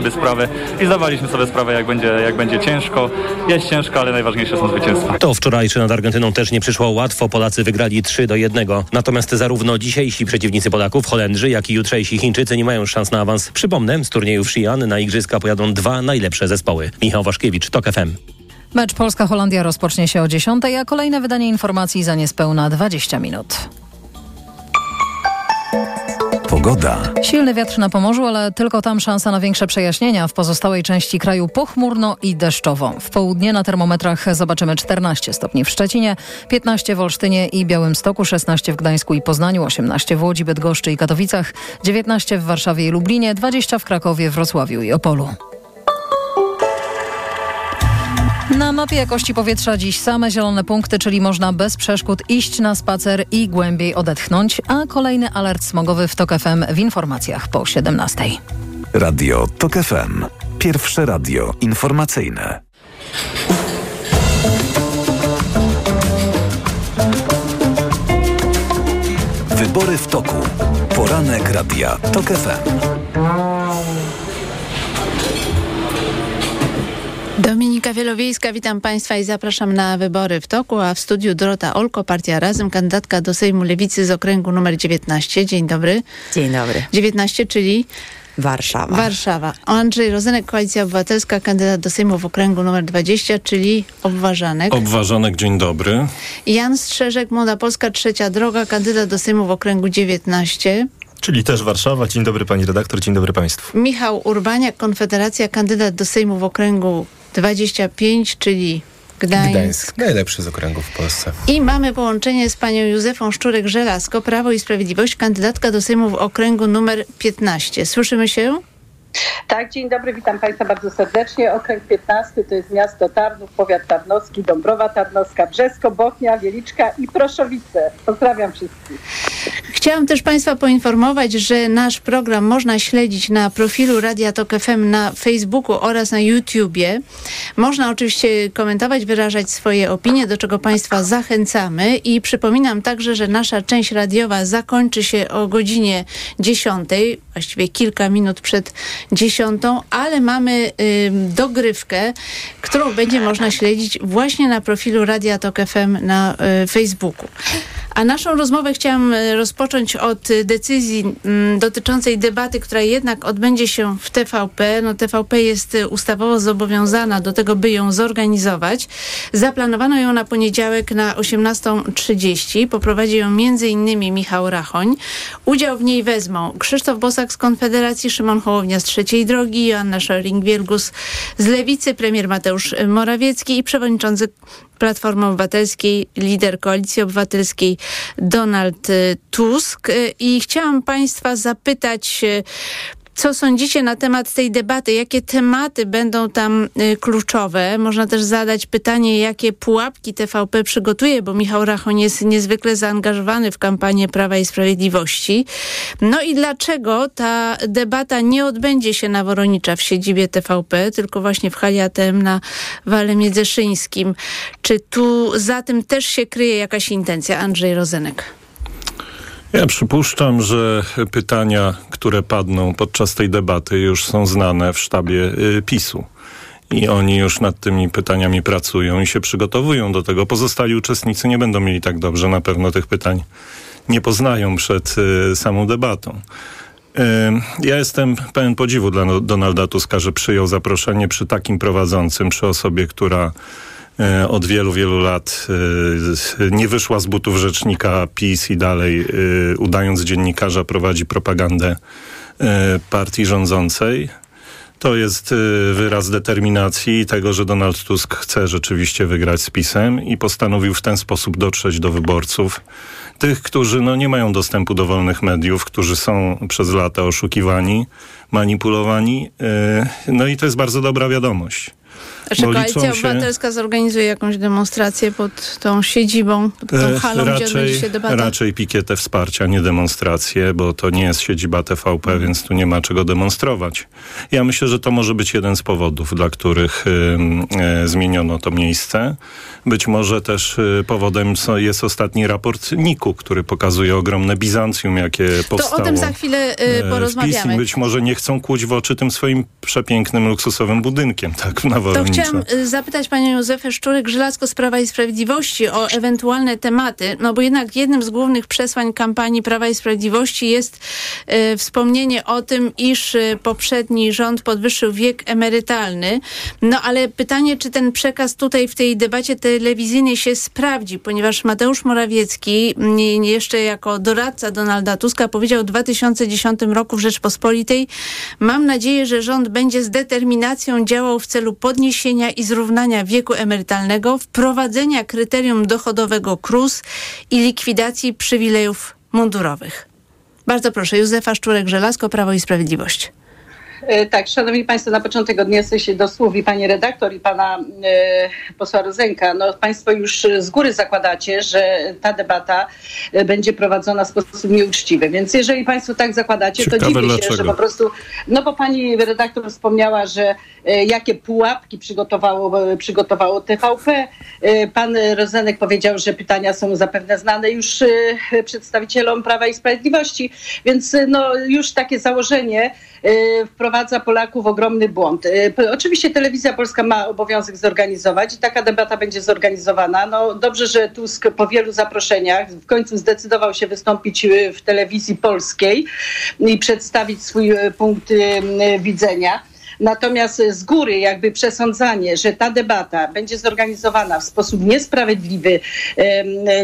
sobie sprawę i zdawaliśmy sobie sprawę, jak będzie, jak będzie ciężko. Jest ciężko, ale najważniejsze są zwycięstwa. To wczorajszy nad Argentyną też nie przyszło łatwo. Polacy wygrali 3 do 1. Natomiast zarówno dzisiejsi przeciwnicy Polaków, Holendrzy, jak i jutrzejsi Chińczycy nie mają szans na awans. Przypomnę, z turnieju w Xi'an na igrzyska pojadą dwa najlepsze zespoły. Michał Waszkiewicz, TOK FM. Mecz Polska-Holandia rozpocznie się o 10, a kolejne wydanie informacji za niespełna 20 minut. Pogoda. Silny wiatr na Pomorzu, ale tylko tam szansa na większe przejaśnienia. W pozostałej części kraju pochmurno i deszczowo. W południe na termometrach zobaczymy 14 stopni w Szczecinie, 15 w Olsztynie i Białymstoku, 16 w Gdańsku i Poznaniu, 18 w Łodzi, Bydgoszczy i Katowicach, 19 w Warszawie i Lublinie, 20 w Krakowie, Wrocławiu i Opolu. Na mapie jakości powietrza dziś same zielone punkty, czyli można bez przeszkód iść na spacer i głębiej odetchnąć, a kolejny alert smogowy w TOK FM w informacjach po 17. Radio TOK FM. Pierwsze radio informacyjne. Wybory w toku. Poranek Radia TOK FM. Dominika Wielowiejska, witam Państwa i zapraszam na wybory w toku, a w studiu Dorota Olko, Partia Razem, kandydatka do Sejmu Lewicy z okręgu numer 19. Dzień dobry. Dzień dobry. 19, czyli Warszawa. Warszawa. Andrzej Rozenek, Koalicja Obywatelska, kandydat do Sejmu w okręgu numer 20, czyli Obwarzanek. Obwarzanek, dzień dobry. Jan Strzeżek, Młoda Polska, Trzecia Droga, kandydat do Sejmu w okręgu 19. Czyli też Warszawa. Dzień dobry pani redaktor, dzień dobry państwu. Michał Urbaniak, Konfederacja, kandydat do Sejmu w okręgu 25, czyli Gdańsk. Gdańsk, najlepszy z okręgów w Polsce. I mamy połączenie z panią Józefą Szczurek-Żelazko, Prawo i Sprawiedliwość, kandydatka do Sejmu w okręgu numer 15. Słyszymy się? Tak, dzień dobry, witam Państwa bardzo serdecznie. Okręg 15 to jest miasto Tarnów, powiat tarnowski, Dąbrowa Tarnowska, Brzesko, Bochnia, Wieliczka i Proszowice. Pozdrawiam wszystkich. Chciałam też Państwa poinformować, że nasz program można śledzić na profilu Radia Tok FM na Facebooku oraz na YouTubie. Można oczywiście komentować, wyrażać swoje opinie, do czego Państwa zachęcamy i przypominam także, że nasza część radiowa zakończy się o godzinie 10, właściwie kilka minut przed 10, ale mamy y, dogrywkę, którą będzie można śledzić właśnie na profilu Radia Tok FM na y, Facebooku. A naszą rozmowę chciałam rozpocząć od decyzji dotyczącej debaty, która jednak odbędzie się w TVP. No, TVP jest ustawowo zobowiązana do tego, by ją zorganizować. Zaplanowano ją na poniedziałek na 18.30. Poprowadzi ją m.in. Michał Rachoń. Udział w niej wezmą Krzysztof Bosak z Konfederacji, Szymon Hołownia z Trzeciej Drogi, Joanna Schering-Wielgus z Lewicy, premier Mateusz Morawiecki i przewodniczący Platformy Obywatelskiej, lider Koalicji Obywatelskiej Donald Tusk. I chciałam Państwa zapytać, co sądzicie na temat tej debaty? Jakie tematy będą tam y, kluczowe? Można też zadać pytanie, jakie pułapki TVP przygotuje, bo Michał Rachoń jest niezwykle zaangażowany w kampanię Prawa i Sprawiedliwości. No i dlaczego ta debata nie odbędzie się na Woronicza w siedzibie TVP, tylko właśnie w hali ATM na Wale Miedzeszyńskim? Czy tu za tym też się kryje jakaś intencja? Andrzej Rozenek. Ja przypuszczam, że pytania, które padną podczas tej debaty, już są znane w sztabie y, PiSu. I oni już nad tymi pytaniami pracują i się przygotowują do tego. Pozostali uczestnicy nie będą mieli tak dobrze, na pewno tych pytań nie poznają przed y, samą debatą. Y, ja jestem pełen podziwu dla Donalda Tuska, że przyjął zaproszenie przy takim prowadzącym, przy osobie, która od wielu, wielu lat nie wyszła z butów rzecznika PiS i dalej udając dziennikarza prowadzi propagandę partii rządzącej. To jest wyraz determinacji i tego, że Donald Tusk chce rzeczywiście wygrać z PiSem i postanowił w ten sposób dotrzeć do wyborców. Tych, którzy no, nie mają dostępu do wolnych mediów, którzy są przez lata oszukiwani, manipulowani. No i to jest bardzo dobra wiadomość. Czy Koalicja się- Obywatelska zorganizuje jakąś demonstrację pod tą siedzibą, pod tą E, halą, gdzie odbędzie raczej, się debata? raczej pikietę wsparcia, nie demonstrację, bo to nie jest siedziba TVP, więc tu nie ma czego demonstrować. Ja myślę, że to może być jeden z powodów, dla których ym, e, zmieniono to miejsce. Być może też y, powodem jest ostatni raport NIK-u, który pokazuje ogromne Bizancjum, jakie powstało. To o tym za chwilę e, y, w PiS i porozmawiamy. być może nie chcą kłuć w oczy tym swoim przepięknym, luksusowym budynkiem, tak, na To Wolowniczo. Chciałam y, zapytać panią Józefę Szczurek-Żelazko z Prawa i Sprawiedliwości o ewentualne tematy, no bo jednak jednym z głównych przesłań kampanii Prawa i Sprawiedliwości jest y, wspomnienie o tym, iż y, poprzedni rząd podwyższył wiek emerytalny. No ale pytanie, czy ten przekaz tutaj w tej debacie telewizyjnej się sprawdzi, ponieważ Mateusz Morawiecki nie jeszcze jako doradca Donalda Tuska powiedział w 2010 roku w Rzeczpospolitej mam nadzieję, że rząd będzie z determinacją działał w celu podniesienia i zrównania wieku emerytalnego, wprowadzenia kryterium dochodowego KRUS i likwidacji przywilejów mundurowych. Bardzo proszę, Józefa Szczurek-Żelazko, Prawo i Sprawiedliwość. E, Tak, szanowni państwo, na początek odniosę się do słów i pani redaktor i pana e, posła Rozenka. No, państwo już z góry zakładacie, że ta debata e, będzie prowadzona w sposób nieuczciwy. Więc jeżeli państwo tak zakładacie, to Ciekawe dziwię się, dlaczego. że po prostu, no bo pani redaktor wspomniała, że jakie pułapki przygotowało, przygotowało TVP. Pan Rozenek powiedział, że pytania są zapewne znane już przedstawicielom Prawa i Sprawiedliwości, więc no, już takie założenie wprowadza Polaków w ogromny błąd. E, Oczywiście Telewizja Polska ma obowiązek zorganizować i taka debata będzie zorganizowana. No, dobrze, że Tusk po wielu zaproszeniach w końcu zdecydował się wystąpić e, w telewizji polskiej i przedstawić swój e, punkt e, widzenia. Natomiast z góry jakby przesądzanie, że ta debata będzie zorganizowana w sposób niesprawiedliwy,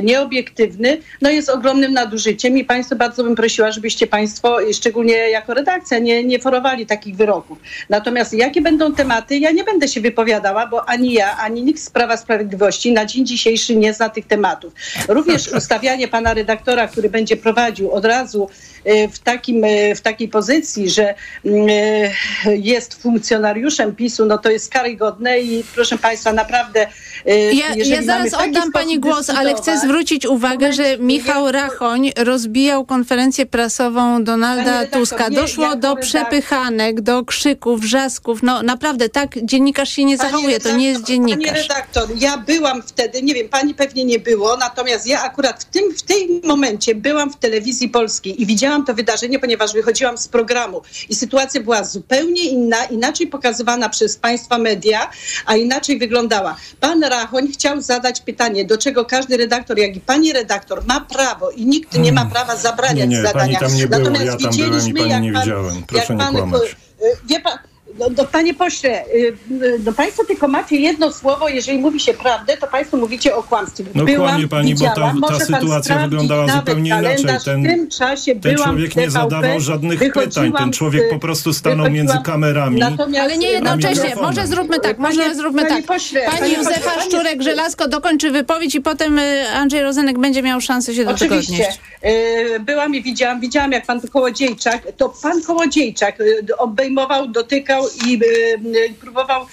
nieobiektywny, no jest ogromnym nadużyciem i Państwo bardzo bym prosiła, żebyście Państwo, szczególnie jako redakcja, nie, nie forowali takich wyroków. Natomiast jakie będą tematy, ja nie będę się wypowiadała, bo ani ja, ani nikt z Prawa Sprawiedliwości na dzień dzisiejszy nie zna tych tematów. Również ustawianie pana redaktora, który będzie prowadził od razu e, w, takim, e, w takiej pozycji, że e, jest funkcjonariuszem PiSu, no to jest karygodne i proszę Państwa, naprawdę e, Ja, ja zaraz oddam pani głos, ale chcę zwrócić uwagę, że Michał nie- Rachoń rozbijał konferencję prasową Panie Donalda redaktor, Tuska. nie, Doszło jako do redaktor- przepychanek, do krzyków, wrzasków. No naprawdę, tak dziennikarz się nie zachowuje, to nie jest redaktor, dziennikarz. redaktor, ja byłam wtedy, nie wiem, pani pewnie nie było, natomiast ja akurat w tym, w tym momencie byłam w telewizji polskiej i widziałam to wydarzenie, ponieważ wychodziłam z programu i sytuacja była zupełnie inna, inaczej pokazywana przez państwa media, a inaczej wyglądała. Pan Rachoń chciał zadać pytanie, do czego każdy redaktor, jak i pani redaktor ma prawo i nikt nie ma prawa zabraniać Hmm. Nie, nie, zadania. pani tam nie było, Natomiast ja tam byłem i widzieliśmy, pani jak nie widziałem. Proszę nie kłamać. y, Wie pan, no, no, panie pośle, y, y, no państwo tylko macie jedno słowo, jeżeli mówi się prawdę, to państwo mówicie o kłamstwie. No kłamie pani, bo ta- widziałam, ta sytuacja wyglądała zupełnie inaczej. Ten- w tym czasie Ten byłam człowiek nie zadawał żadnych pytań. Ten człowiek po prostu stanął między kamerami. Ale nie jednocześnie. Może zróbmy tak, Panie- może zróbmy panie tak. pośle, Pani panie Józefa panie- Szczurek-Żelazko dokończy wypowiedź i potem y, Andrzej Rozenek będzie miał szansę się do tego odnieść. Byłam i widziałam, widziałam jak pan Kołodziejczak, to pan Kołodziejczak obejmował, dotykał i y, próbował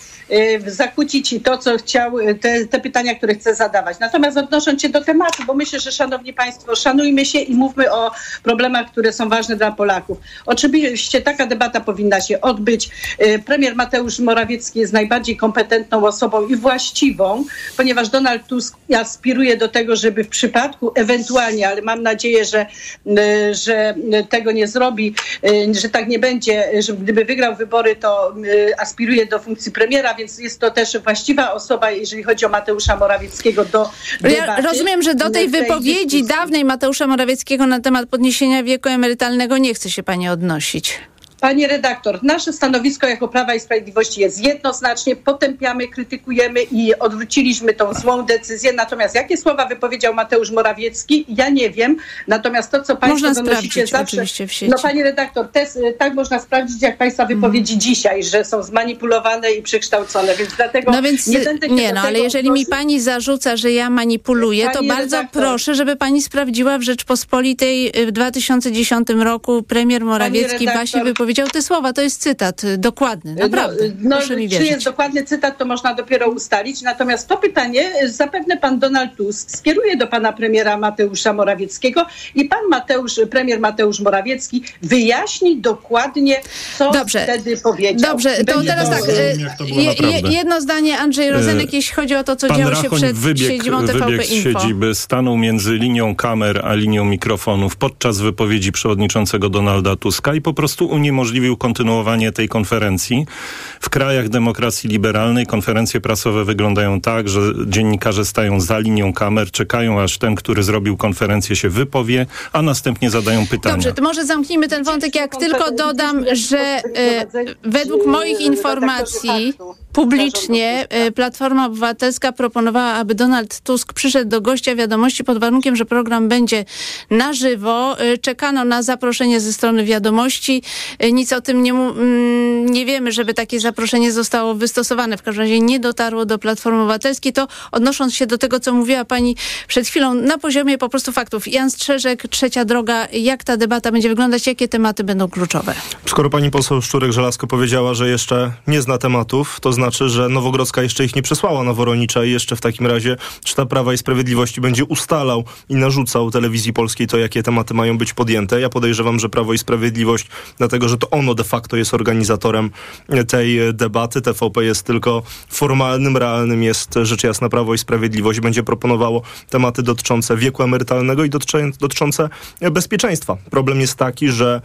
zakłócić to, co chciał, y, te, te pytania, które chce zadawać. Natomiast odnosząc się do tematu, bo myślę, że szanowni państwo, szanujmy się i mówmy o problemach, które są ważne dla Polaków. Oczywiście taka debata powinna się odbyć. Y, Premier Mateusz Morawiecki jest najbardziej kompetentną osobą i właściwą, ponieważ Donald Tusk aspiruje do tego, żeby w przypadku ewentualnie, ale mam nadzieję, że, y, że tego nie zrobi, y, że tak nie będzie, że gdyby wygrał wybory, to y, aspiruje do funkcji premiera, więc jest to też właściwa osoba, jeżeli chodzi o Mateusza Morawieckiego do Ja debaty rozumiem, że do tej tej wypowiedzi dyskusji. dawnej Mateusza Morawieckiego na temat podniesienia wieku emerytalnego nie chce się pani odnosić. Pani redaktor, nasze stanowisko jako Prawa i Sprawiedliwości jest jednoznacznie, potępiamy, krytykujemy i odwróciliśmy tą złą decyzję. Natomiast jakie słowa wypowiedział Mateusz Morawiecki, ja nie wiem. Natomiast to, co Państwo Można donosicie sprawdzić zawsze... oczywiście w sieci. No Pani redaktor, te, tak można sprawdzić jak Państwa wypowiedzi dzisiaj, że są zmanipulowane i przekształcone, więc dlatego No więc nie będę nie, no ale jeżeli mi pani zarzuca, że ja manipuluję, to Pani bardzo redaktor. proszę, żeby pani sprawdziła w Rzeczpospolitej y, w 2010 roku premier Morawiecki redaktor, właśnie wypowiedział powiedział te słowa. To jest cytat y, dokładny, naprawdę. No, no, mi czy jest dokładny cytat, to można dopiero ustalić. Natomiast to pytanie y, zapewne pan Donald Tusk skieruje do pana premiera Mateusza Morawieckiego i pan Mateusz, premier Mateusz Morawiecki wyjaśni dokładnie, co Dobrze. wtedy powiedział. Dobrze, to będzie teraz tak. y, to je- jedno zdanie, Andrzej Rozenek, jeśli chodzi o to, co Pan działo się Rachoń przed wybiegł, siedzibą TVP wybiegł z Info. siedziby, stanął między linią kamer a linią mikrofonów podczas wypowiedzi przewodniczącego Donalda Tuska i po prostu uniemożliwił kontynuowanie tej konferencji. W krajach demokracji liberalnej konferencje prasowe wyglądają tak, że dziennikarze stają za linią kamer, czekają aż ten, który zrobił konferencję się wypowie, a następnie zadają pytania. Dobrze, to może zamknijmy ten wątek. Jak tylko dodam, że e, według moich informacji publicznie e, Platforma Obywatelska proponowała, aby Donald Tusk przyszedł do gościa wiadomości pod warunkiem, że program będzie na żywo. E, Czekano na zaproszenie ze strony wiadomości. E, Nic o tym nie, mm, nie wiemy, żeby takie zaproszenie zostało wystosowane. W każdym razie nie dotarło do Platformy Obywatelskiej. To odnosząc się do tego, co mówiła pani przed chwilą, na poziomie po prostu faktów. Jan Strzeżek, Trzecia Droga. Jak ta debata będzie wyglądać? Jakie tematy będą kluczowe? Skoro pani poseł Szczurek-Żelazko powiedziała, że jeszcze nie zna tematów, to znaczy, że Nowogrodzka jeszcze ich nie przesłała na Woronicza i jeszcze w takim razie sztab Prawa i Sprawiedliwości będzie ustalał i narzucał telewizji polskiej to, jakie tematy mają być podjęte. Ja podejrzewam, że Prawo i Sprawiedliwość, dlatego, że to ono de facto jest organizatorem tej debaty. TVP jest tylko formalnym, realnym jest rzecz jasna Prawo i Sprawiedliwość. Będzie proponowało tematy dotyczące wieku emerytalnego i dotyczące bezpieczeństwa. Problem jest taki, że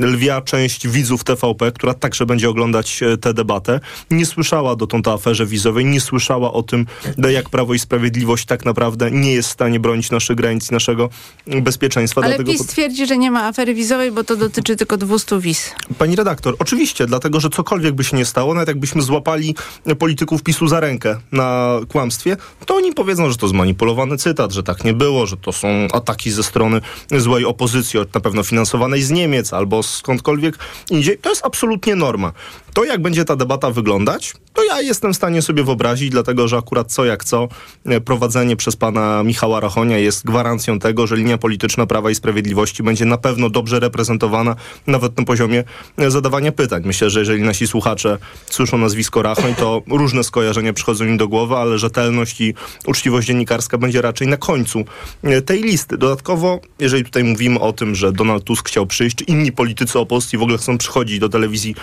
lwia część widzów TVP, która także będzie oglądać e, tę debatę, nie słyszała dotąd o aferze wizowej, nie słyszała o tym, jak Prawo i Sprawiedliwość tak naprawdę nie jest w stanie bronić naszych granic, naszego bezpieczeństwa. Ale Dlatego PiS twierdzi, że nie ma afery wizowej, bo to dotyczy tylko 200 wiz. Pani redaktor, oczywiście, dlatego że cokolwiek by się nie stało, nawet jakbyśmy złapali polityków PiSu za rękę na kłamstwie, to oni powiedzą, że to zmanipulowany cytat, że tak nie było, że to są ataki ze strony złej opozycji, na pewno finansowanej z Niemiec albo skądkolwiek indziej. To jest absolutnie norma. To, jak będzie ta debata wyglądać, to ja jestem w stanie sobie wyobrazić, dlatego że akurat co jak co, e, prowadzenie przez pana Michała Rachonia jest gwarancją tego, że linia polityczna Prawa i Sprawiedliwości będzie na pewno dobrze reprezentowana, nawet na poziomie e, zadawania pytań. Myślę, że jeżeli nasi słuchacze słyszą nazwisko Rachoń, to różne skojarzenia przychodzą im do głowy, ale rzetelność i uczciwość dziennikarska będzie raczej na końcu e, tej listy. Dodatkowo, jeżeli tutaj mówimy o tym, że Donald Tusk chciał przyjść, czy inni politycy opozycji w ogóle chcą przychodzić do telewizji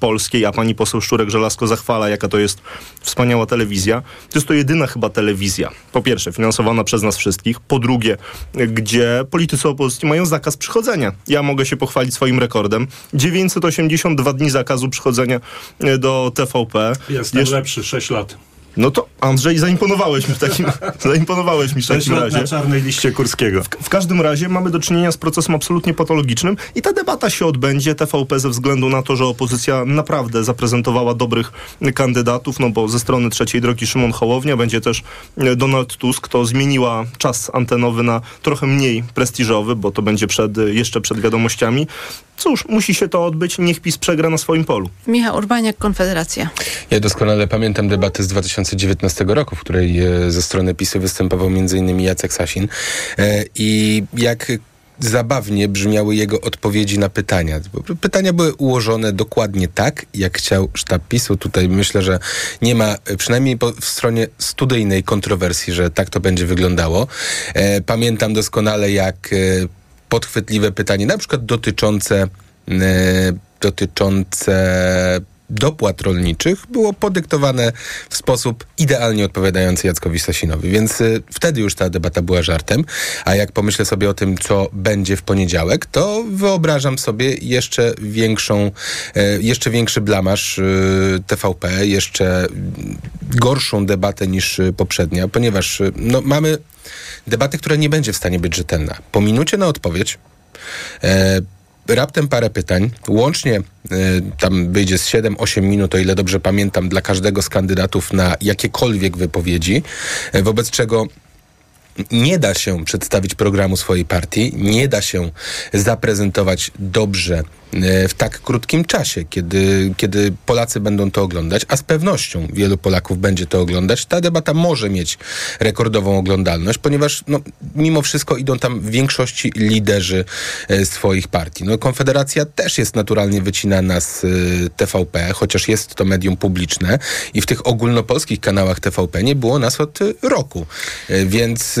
polskiej, a pani poseł Szczurek-Żelazko zachwala, jaka to jest wspaniała telewizja, to jest to jedyna chyba telewizja, po pierwsze, finansowana przez nas wszystkich, po drugie, e, gdzie politycy opozycji mają zakaz przychodzenia. Ja mogę się pochwalić swoim rekordem. 982 dni zakazu przychodzenia e, do TVP. Jestem Jeszcze- lepszy, 6 lat. No to Andrzej, zaimponowałeś mi w takim, zaimponowałeś mi w 6 takim lat na razie. czarnej liście Kurskiego. W każdym razie mamy do czynienia z procesem absolutnie patologicznym i ta debata się odbędzie. TVP ze względu na to, że opozycja naprawdę zaprezentowała dobrych kandydatów, no bo ze strony trzeciej drogi Szymon Hołownia będzie też e, Donald Tusk, to zmieniła czas antenowy na trochę mniej prestiżowy, bo to będzie przed, jeszcze przed wiadomościami. Cóż, musi się to odbyć, niech PiS przegra na swoim polu. Michał Urbaniak, Konfederacja. Ja doskonale pamiętam debatę z 2019 roku, w której e, ze strony PiSu występował m.in. Jacek Sasin e, i jak zabawnie brzmiały jego odpowiedzi na pytania. Pytania były ułożone dokładnie tak, jak chciał sztab PiSu. Tutaj myślę, że nie ma, e, przynajmniej po, w stronie studyjnej kontrowersji, że tak to będzie wyglądało. E, pamiętam doskonale, jak e, podchwytliwe pytanie, na przykład dotyczące, e, dotyczące dopłat rolniczych było podyktowane w sposób idealnie odpowiadający Jackowi Sasinowi. Więc y, wtedy już ta debata była żartem. A jak pomyślę sobie o tym, co będzie w poniedziałek, to wyobrażam sobie jeszcze większą, e, jeszcze większy blamaż y, TVP, jeszcze gorszą debatę niż y, poprzednia, ponieważ y, no, mamy debatę, która nie będzie w stanie być rzetelna. Po minucie na odpowiedź e, raptem parę pytań, łącznie e, tam wyjdzie z 7-8 minut, o ile dobrze pamiętam, dla każdego z kandydatów na jakiekolwiek wypowiedzi, e, wobec czego nie da się przedstawić programu swojej partii, nie da się zaprezentować dobrze e, w tak krótkim czasie, kiedy, kiedy Polacy będą to oglądać, a z pewnością wielu Polaków będzie to oglądać, ta debata może mieć rekordową oglądalność, ponieważ no, mimo wszystko idą tam w większości liderzy e, swoich partii. No, Konfederacja też jest naturalnie wycinana z e, TVP, chociaż jest to medium publiczne i w tych ogólnopolskich kanałach TVP nie było nas od e, roku. E, Więc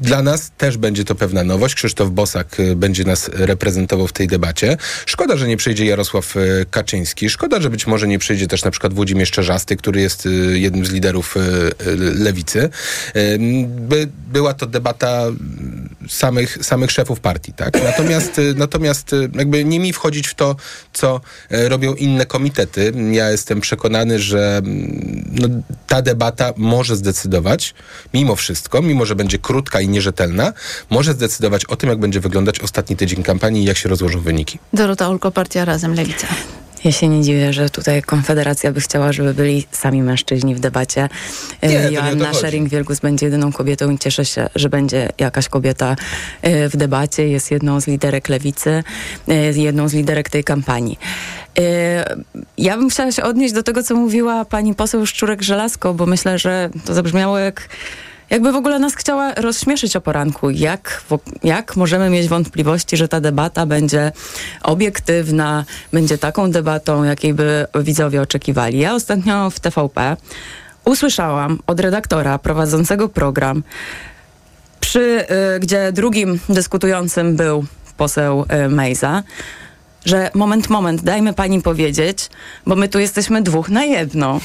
dla nas też będzie to pewna nowość. Krzysztof Bosak y, będzie nas reprezentował w tej debacie. Szkoda, że nie przyjdzie Jarosław y, Kaczyński. Szkoda, że być może nie przyjdzie też na przykład Włodzimierz Czerzasty, który jest y, jednym z liderów lewicy. By, była to debata samych, samych szefów partii, tak? Natomiast, natomiast jakby nie mi wchodzić w to, co robią inne komitety. Ja jestem przekonany, że mm, no, ta debata może zdecydować, mimo wszystko, mimo że będzie krótka i nierzetelna, może zdecydować o tym, jak będzie wyglądać ostatni tydzień kampanii i jak się rozłożą wyniki. Dorota Ulko, Partia Razem, Lewica. Ja się nie dziwię, że tutaj Konfederacja by chciała, żeby byli sami mężczyźni w debacie. Nie, to Joanna. Schering-Wielgus będzie jedyną kobietą i cieszę się, że będzie jakaś kobieta e, w debacie. Jest jedną z liderek lewicy, e, jedną z liderek tej kampanii. E, Ja bym chciała się odnieść do tego, co mówiła pani poseł Szczurek-Żelazko, bo myślę, że to zabrzmiało jak jakby w ogóle nas chciała rozśmieszyć o poranku. Jak, jak możemy mieć wątpliwości, że ta debata będzie obiektywna, będzie taką debatą, jakiej by widzowie oczekiwali? Ja ostatnio w TVP usłyszałam od redaktora prowadzącego program, przy, y, gdzie drugim dyskutującym był poseł y, Mejza, że moment, moment, dajmy pani powiedzieć, bo my tu jesteśmy dwóch na jedno.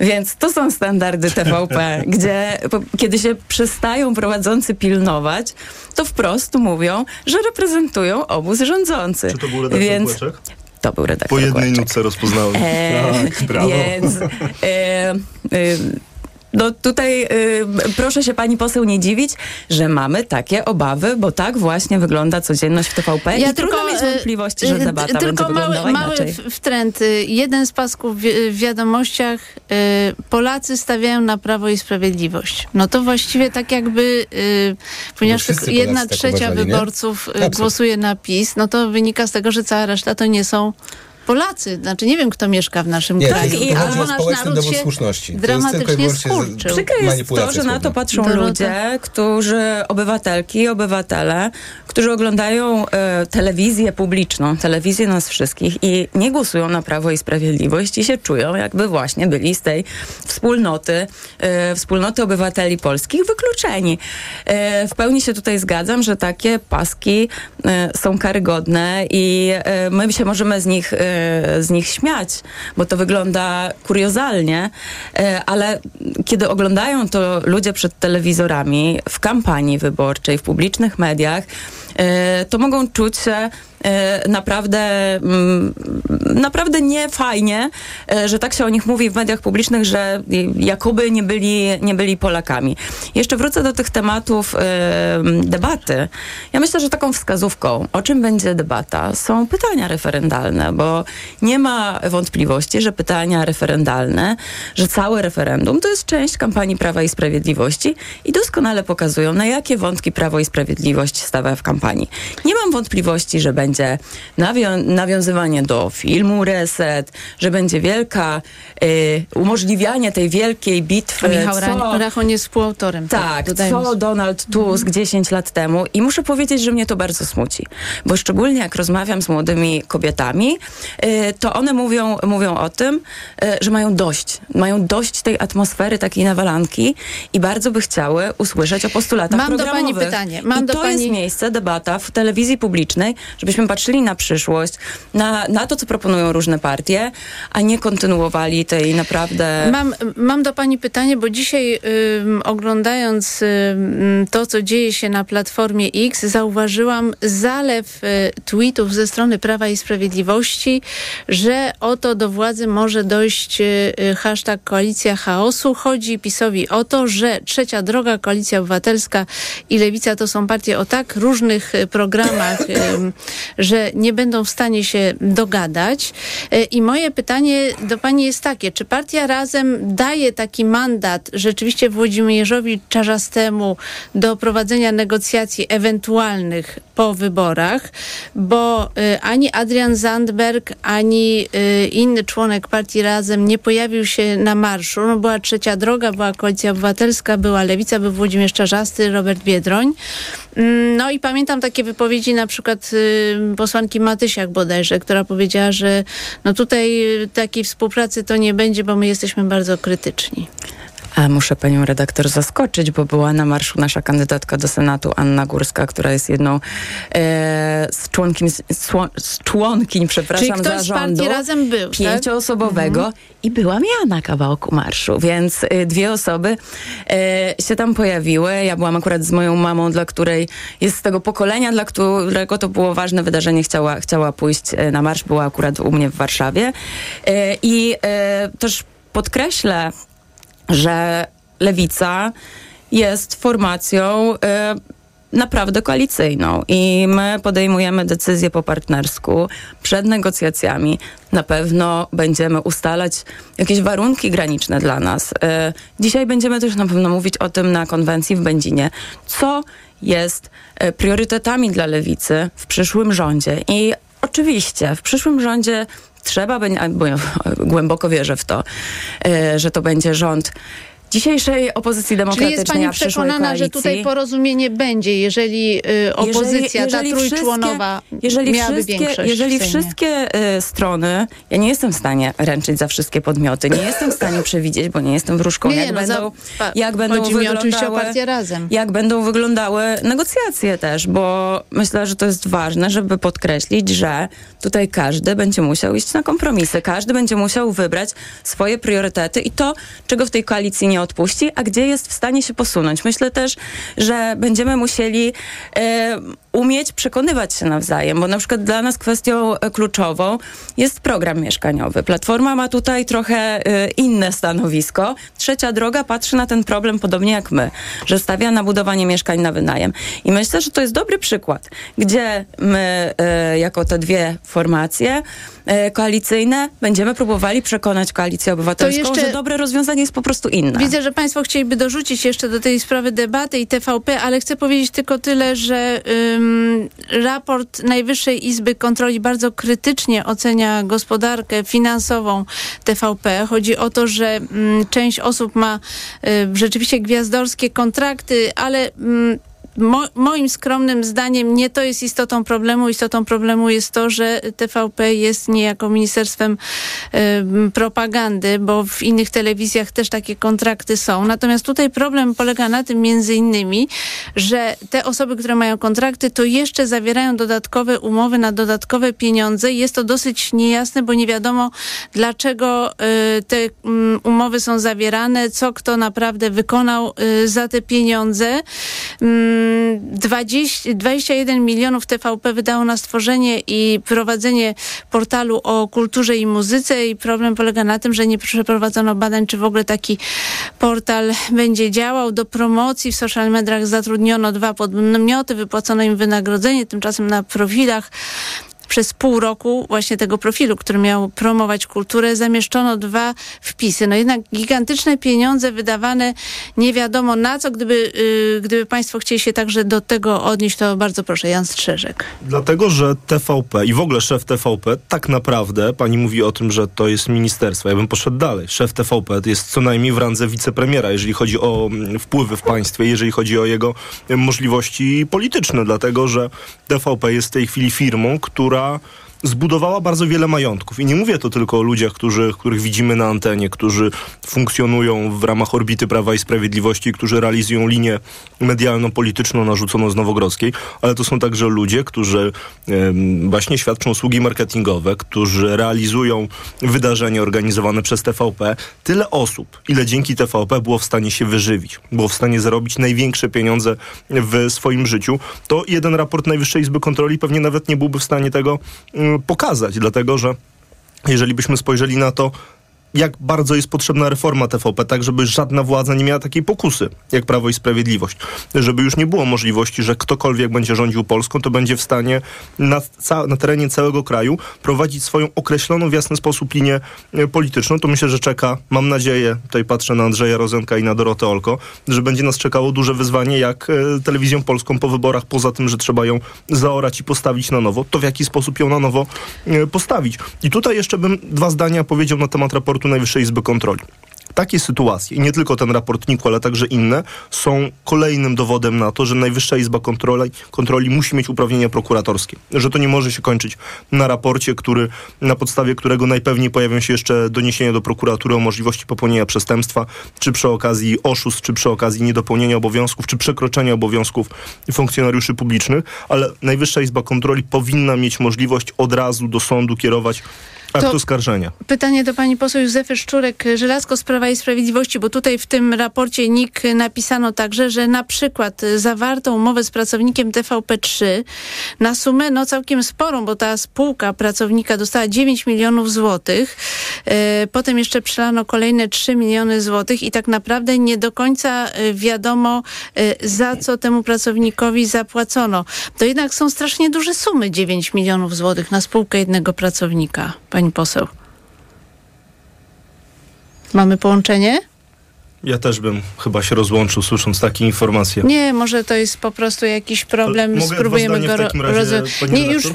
Więc to są standardy TVP, gdzie po, kiedy się przestają prowadzący pilnować, to wprost mówią, że reprezentują obóz rządzący. Czy to był redaktor Więc Kłeczek? to był redaktor Po jednej Kłeczek. nutce rozpoznałem. E, tak, brawo. Więc e, e, no tutaj e, proszę się pani poseł nie dziwić, że mamy takie obawy, bo tak właśnie wygląda codzienność w TVP i trudno mieć e, wątpliwości, że e, debata będzie tylko mały, wyglądała mały inaczej. w- wtręt. Y, Jeden z pasków w, w wiadomościach y, Polacy stawiają na Prawo i Sprawiedliwość. No to właściwie tak jakby, y, ponieważ tylko jedna Polacy tak trzecia uważali, wyborców y, Absolutnie. głosuje na PiS, no to wynika z tego, że cała reszta to nie są Polacy. Znaczy nie wiem, kto mieszka w naszym Nie, kraju. to i- o nasz społeczny naród dowód się słuszności. Dramatycznie skurczył. Przykre jest to, że na to patrzą Dorota. ludzie, którzy, obywatelki i obywatele, którzy oglądają e, telewizję publiczną, telewizję nas wszystkich i nie głosują na Prawo i Sprawiedliwość i się czują, jakby właśnie byli z tej wspólnoty, e, wspólnoty obywateli polskich wykluczeni. E, w pełni się tutaj zgadzam, że takie paski e, są karygodne i e, my się możemy z nich, e, z nich śmiać, bo to wygląda kuriozalnie, e, ale kiedy oglądają to ludzie przed telewizorami w kampanii wyborczej, w publicznych mediach, e, to mogą czuć się e, naprawdę, mm, naprawdę nie fajnie, e, że tak się o nich mówi w mediach publicznych, że jakoby nie byli, nie byli Polakami. Jeszcze wrócę do tych tematów e, debaty. Ja myślę, że taką wskazówką, o czym będzie debata, są pytania referendalne, bo nie ma wątpliwości, że pytania referendalne, że całe referendum to jest część kampanii Prawa i Sprawiedliwości i doskonale pokazują, na jakie wątki Prawo i Sprawiedliwość stawia w kampanii. Nie mam wątpliwości, że będzie nawią- nawiązywanie do filmu Reset, że będzie wielka y, umożliwianie tej wielkiej bitwy. Michał co- Ra- Rachon jest współautorem. tak, dodajmy. co Donald Tusk 10 lat temu i muszę powiedzieć, że mnie to bardzo smuci, bo szczególnie jak rozmawiam z młodymi kobietami, y, to one mówią, mówią o tym, y, że mają dość, mają dość tej atmosfery takiej nawalanki i bardzo by chciały usłyszeć o postulatach Mam do pani pytanie. Mam I do to pani- jest miejsce, debata w telewizji publicznej, żebyśmy patrzyli na przyszłość, na, na to, co proponują różne partie, a nie kontynuowali tej naprawdę... Mam, mam do Pani pytanie, bo dzisiaj ym, oglądając ym, to, co dzieje się na Platformie X, zauważyłam zalew y, tweetów ze strony Prawa i Sprawiedliwości, że oto do władzy może dojść y, y, hashtag koalicja chaosu. Chodzi PiSowi o to, że Trzecia Droga, Koalicja Obywatelska i Lewica to są partie o tak różnych y, programach ym, że nie będą w stanie się dogadać. E, I moje pytanie do pani jest takie, czy partia razem daje taki mandat rzeczywiście Włodzimierzowi Czarzastemu do prowadzenia negocjacji ewentualnych po wyborach, bo y, ani Adrian Zandberg, ani y, inny członek partii Razem nie pojawił się na marszu. No, była trzecia droga, była Koalicja Obywatelska, była Lewica, był Włodzimierz Czarzasty, Robert Biedroń. Mm, No i pamiętam takie wypowiedzi na przykład y, posłanki Matysiak bodajże, która powiedziała, że no tutaj y, takiej współpracy to nie będzie, bo my jesteśmy bardzo krytyczni. A muszę panią redaktor zaskoczyć, bo była na marszu nasza kandydatka do Senatu, Anna Górska, która jest jedną e, z, członkiń, z, z członkiń, przepraszam, Czyli ktoś zarządu Razem był, tak? pięcioosobowego i byłam ja na kawałku marszu, więc y, dwie osoby e, się tam pojawiły. Ja byłam akurat z moją mamą, dla której jest z tego pokolenia, dla którego to było ważne wydarzenie, chciała, chciała pójść e, na marsz, była akurat u mnie w Warszawie. E, I e, też podkreślę, że lewica jest formacją y, naprawdę koalicyjną i my podejmujemy decyzje po partnersku przed negocjacjami. Na pewno będziemy ustalać jakieś warunki graniczne dla nas. Y, dzisiaj będziemy też na pewno mówić o tym na konwencji w Będzinie, co jest y, priorytetami dla lewicy w przyszłym rządzie. I oczywiście w przyszłym rządzie trzeba bo głęboko wierzę w to, y, że to będzie rząd dzisiejszej opozycji Czyli demokratycznej, jest pani przekonana, koalicji. że tutaj porozumienie będzie, jeżeli y, opozycja, ta trójczłonowa, jeżeli miałaby większość jeżeli wszystkie y, strony, ja nie jestem w stanie ręczyć za wszystkie podmioty, nie jestem w stanie przewidzieć, bo nie jestem wróżką, Nie, jak, no, za- będą, pa- jak będą wyglądały jak będą wyglądały negocjacje też, bo myślę, że to jest ważne, żeby podkreślić, że tutaj każdy będzie musiał iść na kompromisy, każdy będzie musiał wybrać swoje priorytety i to, czego w tej koalicji nie odpuści, a gdzie jest w stanie się posunąć. Myślę też, że będziemy musieli e, umieć przekonywać się nawzajem, bo na przykład dla nas kwestią e, kluczową jest program mieszkaniowy. Platforma ma tutaj trochę e, inne stanowisko. Trzecia droga patrzy na ten problem podobnie jak my, że stawia na budowanie mieszkań na wynajem. I myślę, że to jest dobry przykład, gdzie my e, jako te dwie formacje koalicyjne będziemy próbowali przekonać koalicję obywatelską, jeszcze- że dobre rozwiązanie jest po prostu inne. Widzę, że Państwo chcieliby dorzucić jeszcze do tej sprawy debaty i TVP, ale chcę powiedzieć tylko tyle, że ym, raport Najwyższej Izby Kontroli bardzo krytycznie ocenia gospodarkę finansową TVP. Chodzi o to, że część osób ma y, rzeczywiście gwiazdorskie kontrakty, ale Mo, moim skromnym zdaniem nie to jest istotą problemu. Istotą problemu jest to, że TVP jest niejako ministerstwem em, propagandy, bo w innych telewizjach też takie kontrakty są. Natomiast tutaj problem polega na tym między innymi, że te osoby, które mają kontrakty, to jeszcze zawierają dodatkowe umowy na dodatkowe pieniądze. Jest to dosyć niejasne, bo nie wiadomo dlaczego y, te mm, umowy są zawierane, co kto naprawdę wykonał y, za te pieniądze. Mm, 20, 21 milionów TVP wydało na stworzenie i prowadzenie portalu o kulturze i muzyce i problem polega na tym, że nie przeprowadzono badań, czy w ogóle taki portal będzie działał. Do promocji w social mediach zatrudniono dwa podmioty, wypłacono im wynagrodzenie, tymczasem na profilach przez pół roku właśnie tego profilu, który miał promować kulturę, zamieszczono dwa wpisy. No jednak gigantyczne pieniądze wydawane nie wiadomo na co. Gdyby, yy, gdyby Państwo chcieli się także do tego odnieść, to bardzo proszę, Jan Strzeżek. Dlatego, że TVP i w ogóle szef TVP tak naprawdę, pani mówi o tym, że to jest ministerstwo. Ja bym poszedł dalej. Szef TVP jest co najmniej w randze wicepremiera, jeżeli chodzi o mm, wpływy w państwie, jeżeli chodzi o jego em, możliwości polityczne, dlatego, że TVP jest w tej chwili firmą, która 啊。Zbudowała bardzo wiele majątków. I nie mówię to tylko o ludziach, którzy, których widzimy na antenie, którzy funkcjonują w ramach orbity Prawa i Sprawiedliwości, którzy realizują linię medialno-polityczną narzuconą z Nowogrodzkiej, ale to są także ludzie, którzy właśnie świadczą usługi marketingowe, którzy realizują wydarzenia organizowane przez TVP. Tyle osób, ile dzięki TVP było w stanie się wyżywić, było w stanie zarobić największe pieniądze w swoim życiu, to jeden raport Najwyższej Izby Kontroli pewnie nawet nie byłby w stanie tego mm, pokazać, dlatego że jeżeli byśmy spojrzeli na to, jak bardzo jest potrzebna reforma TVP, tak żeby żadna władza nie miała takiej pokusy, jak Prawo i Sprawiedliwość. Żeby już nie było możliwości, że ktokolwiek będzie rządził Polską, to będzie w stanie na, na terenie całego kraju prowadzić swoją określoną w jasny sposób linię e, polityczną. To myślę, że czeka, mam nadzieję, tutaj patrzę na Andrzeja Rozenka i na Dorotę Olko, że będzie nas czekało duże wyzwanie, jak e, telewizją polską po wyborach, poza tym, że trzeba ją zaorać i postawić na nowo, to w jaki sposób ją na nowo e, postawić. I tutaj jeszcze bym dwa zdania powiedział na temat raportu Najwyższej Izby Kontroli. Takie sytuacje, i nie tylko ten raport NIK, ale także inne, są kolejnym dowodem na to, że Najwyższa Izba Kontroli, kontroli musi mieć uprawnienia prokuratorskie. Że to nie może się kończyć na raporcie, który, na podstawie którego najpewniej pojawią się jeszcze doniesienia do prokuratury o możliwości popełnienia przestępstwa, czy przy okazji oszustw, czy przy okazji niedopełnienia obowiązków, czy przekroczenia obowiązków funkcjonariuszy publicznych, ale Najwyższa Izba Kontroli powinna mieć możliwość od razu do sądu kierować akt To- oskarżenia. Pytanie do pani poseł Józefy Szczurek-Żelazko z Prawa i Sprawiedliwości, bo tutaj w tym raporcie NIK napisano także, że na przykład zawartą umowę z pracownikiem TVP3 na sumę no całkiem sporą, bo ta spółka pracownika dostała 9 milionów złotych, e, potem jeszcze przelano kolejne 3 miliony złotych i tak naprawdę nie do końca e, wiadomo e, za co temu pracownikowi zapłacono. To jednak są strasznie duże sumy 9 milionów złotych na spółkę jednego pracownika, pani poseł. Mamy połączenie? Ja też bym chyba się rozłączył, słysząc takie informacje. Nie, może to jest po prostu jakiś problem. Ale Spróbujemy go rozwiązać. Nie, już y,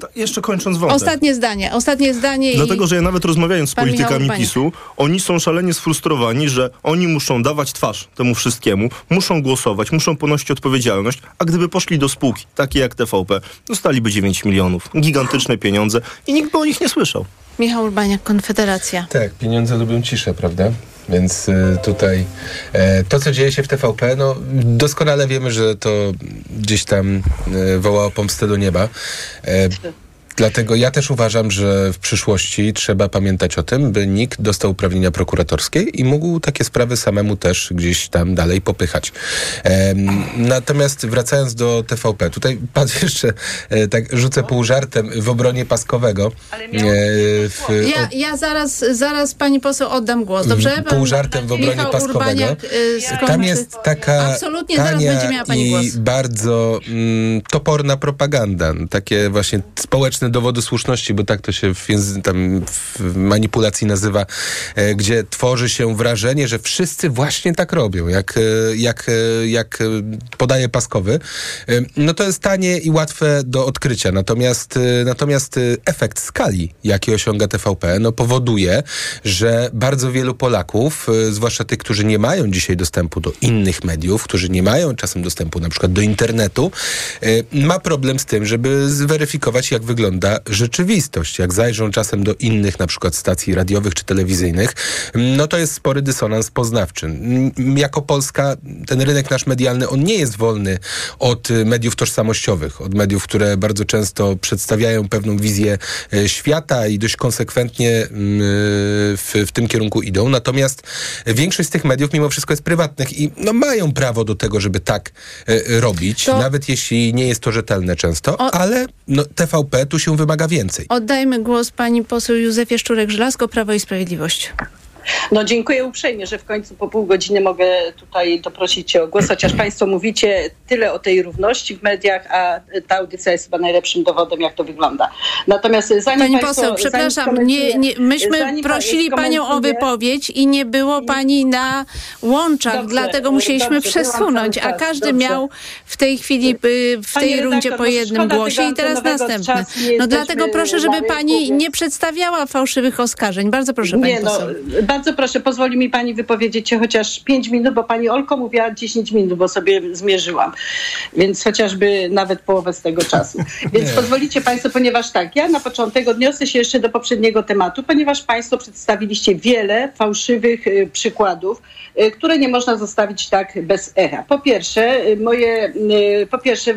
Ta- Jeszcze kończąc wątek. ostatnie zdanie. Ostatnie zdanie. Dlatego, i... że ja nawet rozmawiając z Pan Michał politykami Urbaniak. PiSu, oni są szalenie sfrustrowani, że oni muszą dawać twarz temu wszystkiemu, muszą głosować, muszą ponosić odpowiedzialność, a gdyby poszli do spółki, takie jak TVP, dostaliby 9 milionów. Gigantyczne pieniądze i nikt by o nich nie słyszał. Michał Urbaniak, Konfederacja. Tak, pieniądze lubią ciszę, prawda? Więc y, tutaj e, to, co dzieje się w TVP, no doskonale wiemy, że to gdzieś tam e, woła o pomstę do nieba. Dlatego ja też uważam, że w przyszłości trzeba pamiętać o tym, by NIK dostał uprawnienia prokuratorskie i mógł takie sprawy samemu też gdzieś tam dalej popychać. Em, natomiast wracając do TVP, tutaj pan jeszcze e, tak rzucę pół żartem w obronie Paskowego. E, w, Ja, ja zaraz, zaraz pani poseł oddam głos, dobrze? Pan Pół żartem w obronie Michał Paskowego. Urbaniak, y. Tam jest taka Absolutnie, zaraz tania będzie miała pani i głos. bardzo mm, toporna propaganda. Takie właśnie społeczne dowody słuszności, bo tak to się w, tam w manipulacji nazywa, e, gdzie tworzy się wrażenie, że wszyscy właśnie tak robią, jak, e, jak, e, jak podaje Paskowy. No to jest tanie i łatwe do odkrycia. Natomiast, natomiast efekt skali, jaki osiąga TVP, no powoduje, że bardzo wielu Polaków, zwłaszcza tych, którzy nie mają dzisiaj dostępu do innych mediów, którzy nie mają czasem dostępu na przykład do internetu, ma problem z tym, żeby zweryfikować, jak wygląda rzeczywistość. Jak zajrzą czasem do innych na przykład stacji radiowych czy telewizyjnych, no to jest spory dysonans poznawczy. M, Jako Polska ten rynek nasz medialny, on nie jest wolny od y, mediów tożsamościowych, od mediów, które bardzo często przedstawiają pewną wizję e, świata i dość konsekwentnie mm, w, w tym kierunku idą. Natomiast większość z tych mediów mimo wszystko jest prywatnych i no, mają prawo do tego, żeby tak robić, To- nawet jeśli nie jest to rzetelne często, O- ale no, TVP tu się wymaga więcej. Oddajmy głos pani poseł Józefie Szczurek-Żelazko, Prawo i Sprawiedliwość. No dziękuję uprzejmie, że w końcu po pół godziny mogę tutaj doprosić Cię o głos, chociaż Państwo mówicie tyle o tej równości w mediach, a ta audycja jest chyba najlepszym dowodem, jak to wygląda. Natomiast zanim Pani państwo, poseł, przepraszam, nie, nie, myśmy prosili panią o wypowiedź i nie było pani na łączach, Dobrze, dlatego musieliśmy dobrze, przesunąć, a każdy dobrze. miał w tej chwili y, w tej rundzie redaktor, po no jednym głosie i teraz następny. No dlatego proszę, żeby pani nie przedstawiała fałszywych oskarżeń. Bardzo proszę pani Nie, no, poseł. Bardzo proszę, pozwoli mi pani wypowiedzieć się chociaż 5 minut, bo pani Olko mówiła 10 minut, bo sobie zmierzyłam. Więc chociażby nawet połowę z tego czasu. Więc pozwolicie państwo, ponieważ tak, ja na początek odniosę się jeszcze do poprzedniego tematu, ponieważ państwo przedstawiliście wiele fałszywych y, przykładów, y, które nie można zostawić tak bez echa. Po pierwsze, y, moje, po pierwsze,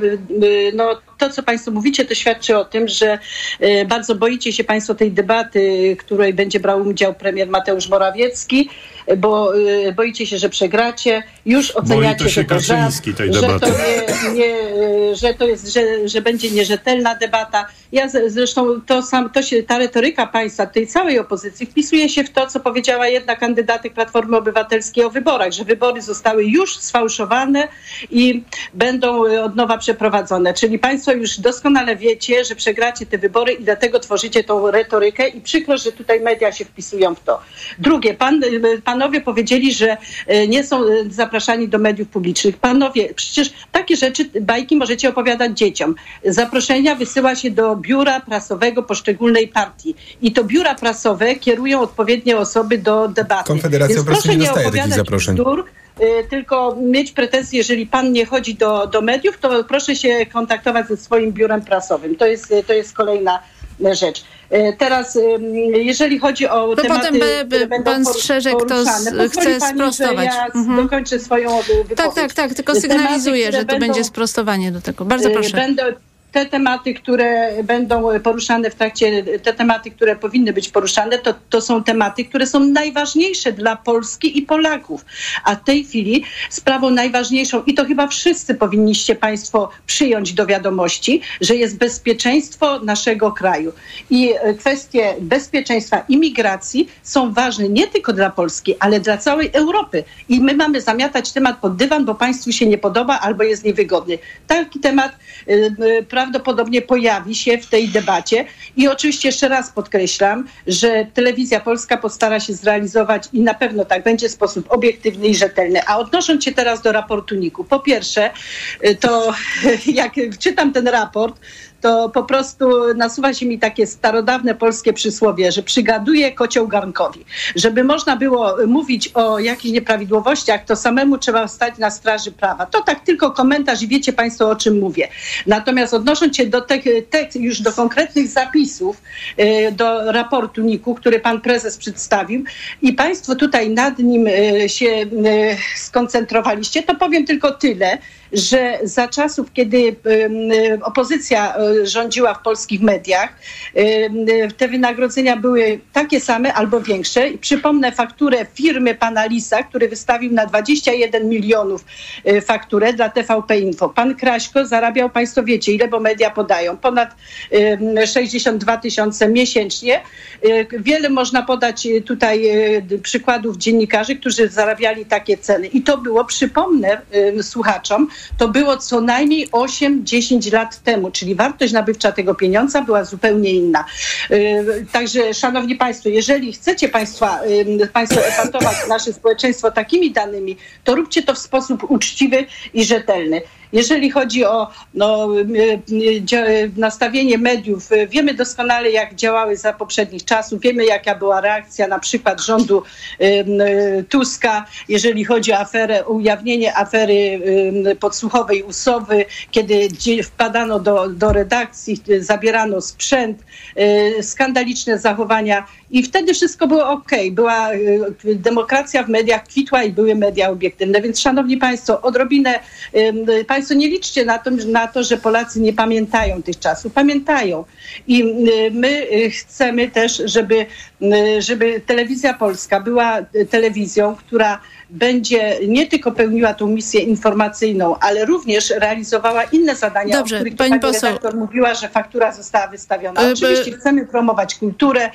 no to, co Państwo mówicie, to świadczy o tym, że e, bardzo boicie się Państwo tej debaty, której będzie brał udział premier Mateusz Morawiecki, bo e, boicie się, że przegracie. Już oceniacie, to się że to żart, Kaczyński tej że to, nie, nie, e, że to jest, że, że będzie nierzetelna debata. Ja zresztą to sam, to się, ta retoryka państwa, tej całej opozycji wpisuje się w to, co powiedziała jedna kandydatek Platformy Obywatelskiej o wyborach, że wybory zostały już sfałszowane i będą e, od nowa przeprowadzone. Czyli państwo już doskonale wiecie, że przegracie te wybory i dlatego tworzycie tą retorykę i przykro, że tutaj media się wpisują w to. Drugie, pan, e, panowie powiedzieli, że e, nie są e, zapraszani do mediów publicznych. Panowie, przecież takie rzeczy, bajki możecie opowiadać dzieciom. Zaproszenia wysyła się do biura prasowego poszczególnej partii i to biura prasowe kierują odpowiednie osoby do debaty. Konfederacja Więc proszę nie dostaje takich zaproszeń. bzdur, y, tylko mieć pretensje, jeżeli pan nie chodzi do, do mediów, to proszę się kontaktować ze swoim biurem prasowym. To jest, to jest kolejna rzecz. Y, Teraz, jeżeli chodzi o To tematy, potem by- by które będą pan Strzeżek to z- chce pani, sprostować. Ja Mhm. dokończę swoją wypowiedź. Tak, tak, tak, tylko sygnalizuję, że to będą- będzie sprostowanie do tego. Bardzo proszę. Będą te tematy, które będą poruszane w trakcie, te tematy, które powinny być poruszane, to, to są tematy, które są najważniejsze dla Polski i Polaków. A w tej chwili sprawą najważniejszą, i to chyba wszyscy powinniście Państwo przyjąć do wiadomości, że jest bezpieczeństwo naszego kraju. I e, kwestie bezpieczeństwa imigracji są ważne nie tylko dla Polski, ale dla całej Europy. I my mamy zamiatać temat pod dywan, bo państwu się nie podoba albo jest niewygodny. Taki temat y, y, prawdopodobnie pojawi się w tej debacie. I oczywiście jeszcze raz podkreślam, że telewizja polska postara się zrealizować i na pewno tak będzie w sposób obiektywny i rzetelny. A odnosząc się teraz do raportu NIK-u, po pierwsze, y, to jak czytam ten raport, to po prostu nasuwa się mi takie starodawne polskie przysłowie, że przygaduje kocioł garnkowi. Żeby można było mówić o jakichś nieprawidłowościach, to samemu trzeba stać na straży prawa. To tak tylko komentarz i wiecie Państwo o czym mówię. Natomiast odnosząc się do tych, tych już do konkretnych zapisów, e, do raportu NIK-u, który Pan Prezes przedstawił i Państwo tutaj nad nim e, się e, skoncentrowaliście, to powiem tylko tyle, że za czasów, kiedy opozycja e, rządziła w polskich mediach, te wynagrodzenia były takie same albo większe. Przypomnę fakturę firmy pana Lisa, który wystawił na 21 milionów e, fakturę dla TVP Info. Pan Kraśko zarabiał, państwo wiecie, ile, bo media podają, ponad em, 62 tysiące miesięcznie. E, Wiele można podać tutaj przykładów dziennikarzy, którzy zarabiali takie ceny. I to było, przypomnę słuchaczom, to było co najmniej 8-10 lat temu, czyli wartość nabywcza tego pieniądza była zupełnie inna. Yy, Także, szanowni państwo, jeżeli chcecie państwa, yy, państwo epatować nasze społeczeństwo takimi danymi, to róbcie to w sposób uczciwy i rzetelny. Jeżeli chodzi o no, y, y, dzia- nastawienie mediów, wiemy doskonale, jak działały za poprzednich czasów, wiemy, jaka była reakcja na przykład rządu Tuska, jeżeli chodzi o aferę, ujawnienie afery podsłuchowej Usowy, kiedy wpadano do, do redakcji, zabierano sprzęt, skandaliczne zachowania i wtedy wszystko było ok. Była demokracja w mediach kwitła i były media obiektywne. Więc szanowni państwo, odrobinę y, państwo nie liczcie na to, na to, że Polacy nie pamiętają tych czasów. Pamiętają. I y, my y, chcemy też, żeby, y, żeby telewizja polska była telewizją, która będzie nie tylko pełniła tą misję informacyjną, ale również realizowała inne zadania, Dobrze, o których pani pani redaktor mówiła, że faktura została wystawiona. E, Oczywiście by- chcemy promować kulturę,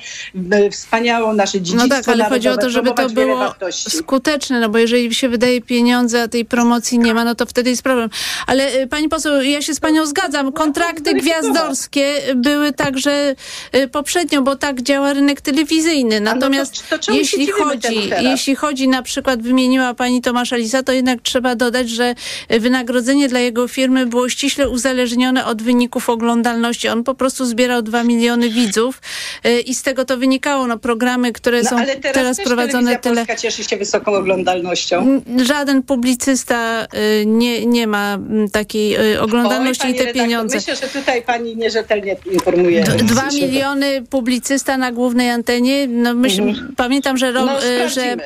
wspaniałą nasze dziedzictwo No tak, ale chodzi o to, żeby to było wartości. skuteczne, no bo jeżeli się wydaje pieniądze, a tej promocji nie ma, no to wtedy jest problem. Ale y, pani poseł, ja się z panią zgadzam. Kontrakty gwiazdorskie były także y, poprzednio, bo tak działa rynek telewizyjny. no to- Natomiast to się jeśli chodzi, jeśli chodzi na przykład, wymieniła pani Tomasza Lisa, to jednak trzeba dodać, że wynagrodzenie dla jego firmy było ściśle uzależnione od wyników oglądalności. On po prostu zbierał 2 miliony widzów y, i z tego to wynikało. No, programy, które No, są ale teraz, teraz prowadzone tyle. Polska cieszy się wysoką oglądalnością. Żaden publicysta y, nie, nie ma takiej y, oglądalności Oj, i te redaktor, pieniądze. Myślę, że tutaj pani nierzetelnie informuje. Dwa miliony publicysta na głównej antenie. No myśl, Pamiętam, że, ro, No, że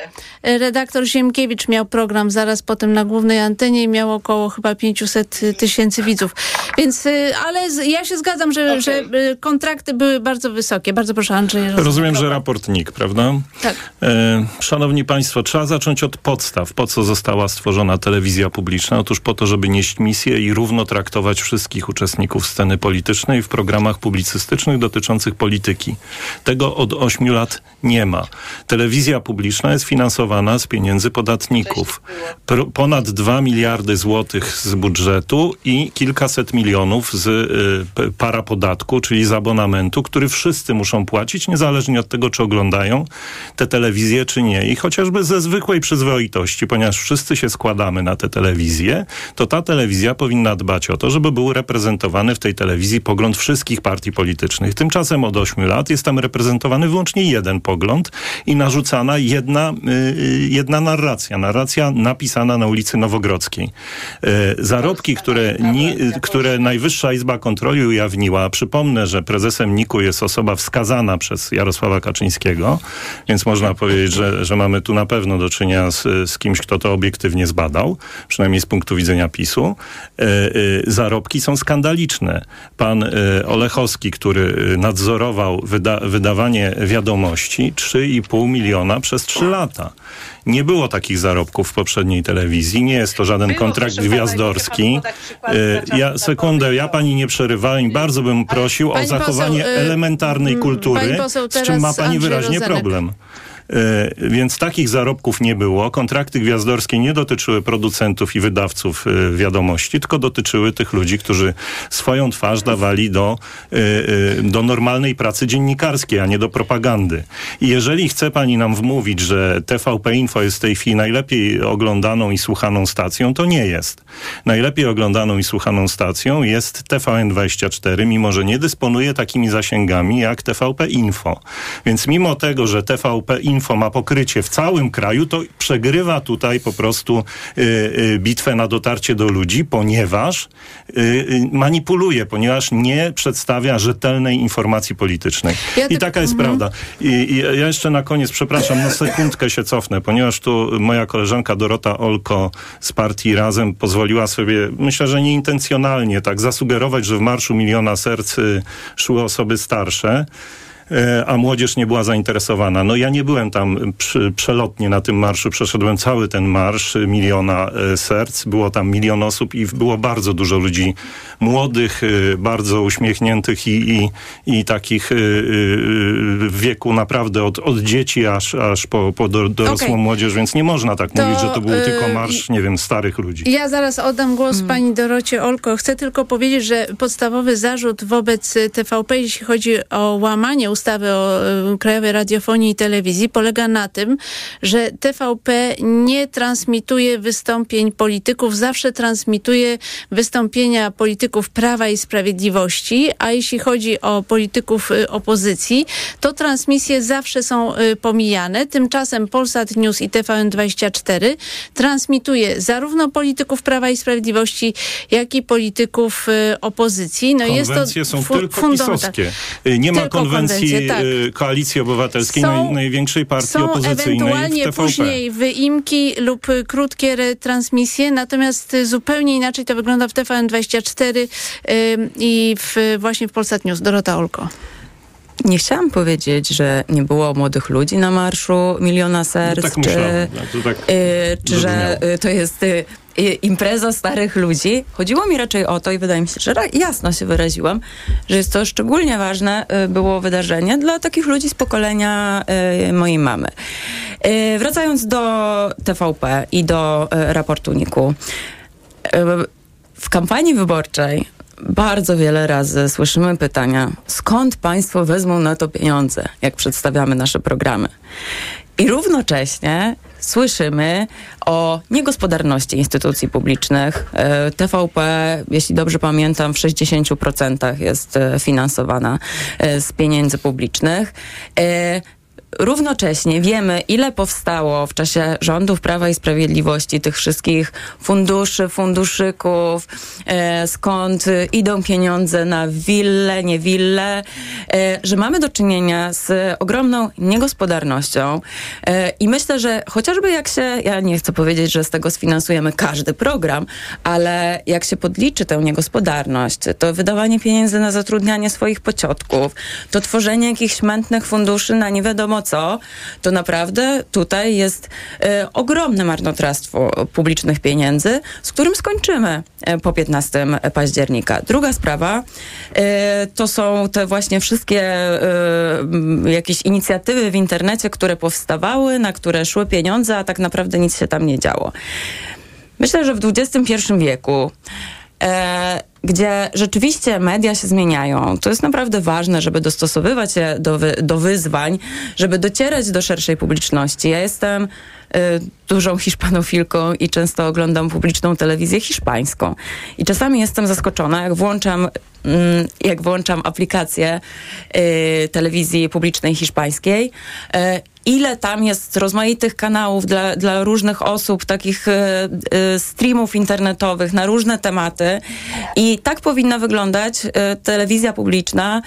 redaktor Ziemi Rymkiewicz miał program zaraz potem na głównej antenie i miał około chyba 500 tysięcy widzów. Więc, y, ale z, ja się zgadzam, że, Okej. że y, kontrakty były bardzo wysokie. Bardzo proszę, Andrzej. Rozumiem, że raport NIK, prawda? Tak. E, szanowni Państwo, trzeba zacząć od podstaw. Po co została stworzona telewizja publiczna? Otóż po to, żeby nieść misję i równo traktować wszystkich uczestników sceny politycznej w programach publicystycznych dotyczących polityki. Tego od ośmiu lat nie ma. Telewizja publiczna jest finansowana z pieniędzy podatników. Ponad 2 miliardy złotych z budżetu i kilkaset milionów z y, parapodatku, czyli z abonamentu, który wszyscy muszą płacić, niezależnie od tego, czy oglądają te telewizje, czy nie. I chociażby ze zwykłej przyzwoitości, ponieważ wszyscy się składamy na te telewizje, to ta telewizja powinna dbać o to, żeby był reprezentowany w tej telewizji pogląd wszystkich partii politycznych. Tymczasem od 8 lat jest tam reprezentowany wyłącznie jeden pogląd i narzucana jedna, y, y, jedna narracja. Narracja napisana na ulicy Nowogrodzkiej. Y, zarobki, które, ni, które Najwyższa Izba Kontroli ujawniła, przypomnę, że prezesem NIK-u jest osoba wskazana przez Jarosława Kaczyńskiego, więc można powiedzieć, że, że mamy tu na pewno do czynienia z, z kimś, kto to obiektywnie zbadał, przynajmniej z punktu widzenia PiSu. E, e, zarobki są skandaliczne. Pan e, Olechowski, który e, nadzorował wyda, wydawanie wiadomości, 3,5 miliona przez 3 lata. Nie było takich zarobków w poprzedniej telewizji. Nie jest to żaden Było, kontrakt pana, gwiazdorski. E, Ja sekundę, ja pani nie przerywałem. Bardzo bym prosił o Pani poseł, zachowanie y, elementarnej mm, kultury, poseł, z czym ma pani Andrzej wyraźnie Rozenek. problem. E, Więc takich zarobków nie było. Kontrakty gwiazdorskie nie dotyczyły producentów i wydawców e, wiadomości, tylko dotyczyły tych ludzi, którzy swoją twarz dawali do, e, do normalnej pracy dziennikarskiej, a nie do propagandy. I jeżeli chce pani nam wmówić, że TVP Info jest w tej chwili najlepiej oglądaną i słuchaną stacją, to nie jest. Najlepiej oglądaną i słuchaną stacją jest TVN24, mimo że nie dysponuje takimi zasięgami jak TVP Info. Więc mimo tego, że TVP Info ma pokrycie w całym kraju, to przegrywa tutaj po prostu y, y, bitwę na dotarcie do ludzi, ponieważ y, manipuluje, ponieważ nie przedstawia rzetelnej informacji politycznej. Ja I taka jest Mhm. prawda. I, I ja jeszcze na koniec, przepraszam, na sekundkę się cofnę, ponieważ tu moja koleżanka Dorota Olko z partii Razem pozwoliła sobie, myślę, że nieintencjonalnie tak zasugerować, że w Marszu Miliona Serc szły osoby starsze. E, A młodzież nie była zainteresowana. No ja nie byłem tam przy, przelotnie na tym marszu, przeszedłem cały ten marsz y, miliona e, serc. Było tam milion osób i było bardzo dużo ludzi młodych, y, bardzo uśmiechniętych i, i, i takich y, w wieku naprawdę od, od dzieci aż, aż po, po do, dorosłą Okej. młodzież, więc nie można tak To, mówić, że to był y, tylko marsz, nie wiem, starych ludzi. Ja zaraz oddam głos Mm. pani Dorocie Olko. Chcę tylko powiedzieć, że podstawowy zarzut wobec TVP, jeśli chodzi o łamanie ustawy o y, Krajowej Radiofonii i Telewizji, polega na tym, że TVP nie transmituje wystąpień polityków, zawsze transmituje wystąpienia polityków Prawa i Sprawiedliwości, a jeśli chodzi o polityków y, opozycji, to transmisje zawsze są y, pomijane. Tymczasem Polsat News i TVN24 transmituje zarówno polityków Prawa i Sprawiedliwości, jak i polityków opozycji. No Konwencje jest to są tylko pisowskie. Nie ma konwencji konwencje, tak. y, Koalicji Obywatelskiej, Są- naj, największej partii Są opozycyjnej w ewentualnie TVP. później wyimki lub krótkie retransmisje, natomiast zupełnie inaczej to wygląda w TVN24 y, i w, właśnie w Polsat News. Dorota Olko. Nie chciałam powiedzieć, że nie było młodych ludzi na marszu Miliona Serc, No tak czy. No, to tak y, czy że y, to jest y, y, impreza starych ludzi. Chodziło mi raczej o to i wydaje mi się, że jasno się wyraziłam, że jest to szczególnie ważne y, było wydarzenie dla takich ludzi z pokolenia y, mojej mamy. Wracając do TVP i do raportu NIK-u. W kampanii wyborczej bardzo wiele razy słyszymy pytania, skąd państwo wezmą na to pieniądze, jak przedstawiamy nasze programy. I równocześnie słyszymy o niegospodarności instytucji publicznych. E, TVP, jeśli dobrze pamiętam, w 60% jest e, finansowana e, z pieniędzy publicznych. Równocześnie wiemy, ile powstało w czasie rządów Prawa i Sprawiedliwości tych wszystkich funduszy, funduszyków, e, skąd idą pieniądze na wille, nie wille, e, że mamy do czynienia z ogromną niegospodarnością. E, i myślę, że chociażby jak się, ja nie chcę powiedzieć, że z tego sfinansujemy każdy program, ale jak się podliczy tę niegospodarność, to wydawanie pieniędzy na zatrudnianie swoich pociotków, to tworzenie jakichś mętnych funduszy na nie wiadomo co, to naprawdę tutaj jest e, ogromne marnotrawstwo publicznych pieniędzy, z którym skończymy e, po 15 października. Druga sprawa e, to są te właśnie wszystkie e, jakieś inicjatywy w internecie, które powstawały, na które szły pieniądze, a tak naprawdę nic się tam nie działo. Myślę, że w XXI wieku gdzie rzeczywiście media się zmieniają. To jest naprawdę ważne, żeby dostosowywać się do, wy, do wyzwań, żeby docierać do szerszej publiczności. Ja jestem y, dużą hiszpanofilką i często oglądam publiczną telewizję hiszpańską. I czasami jestem zaskoczona, jak włączam, mm, jak włączam aplikację y, telewizji publicznej hiszpańskiej. Y, ile tam jest rozmaitych kanałów dla, dla różnych osób, takich e, e, streamów internetowych na różne tematy. I tak powinna wyglądać e, telewizja publiczna,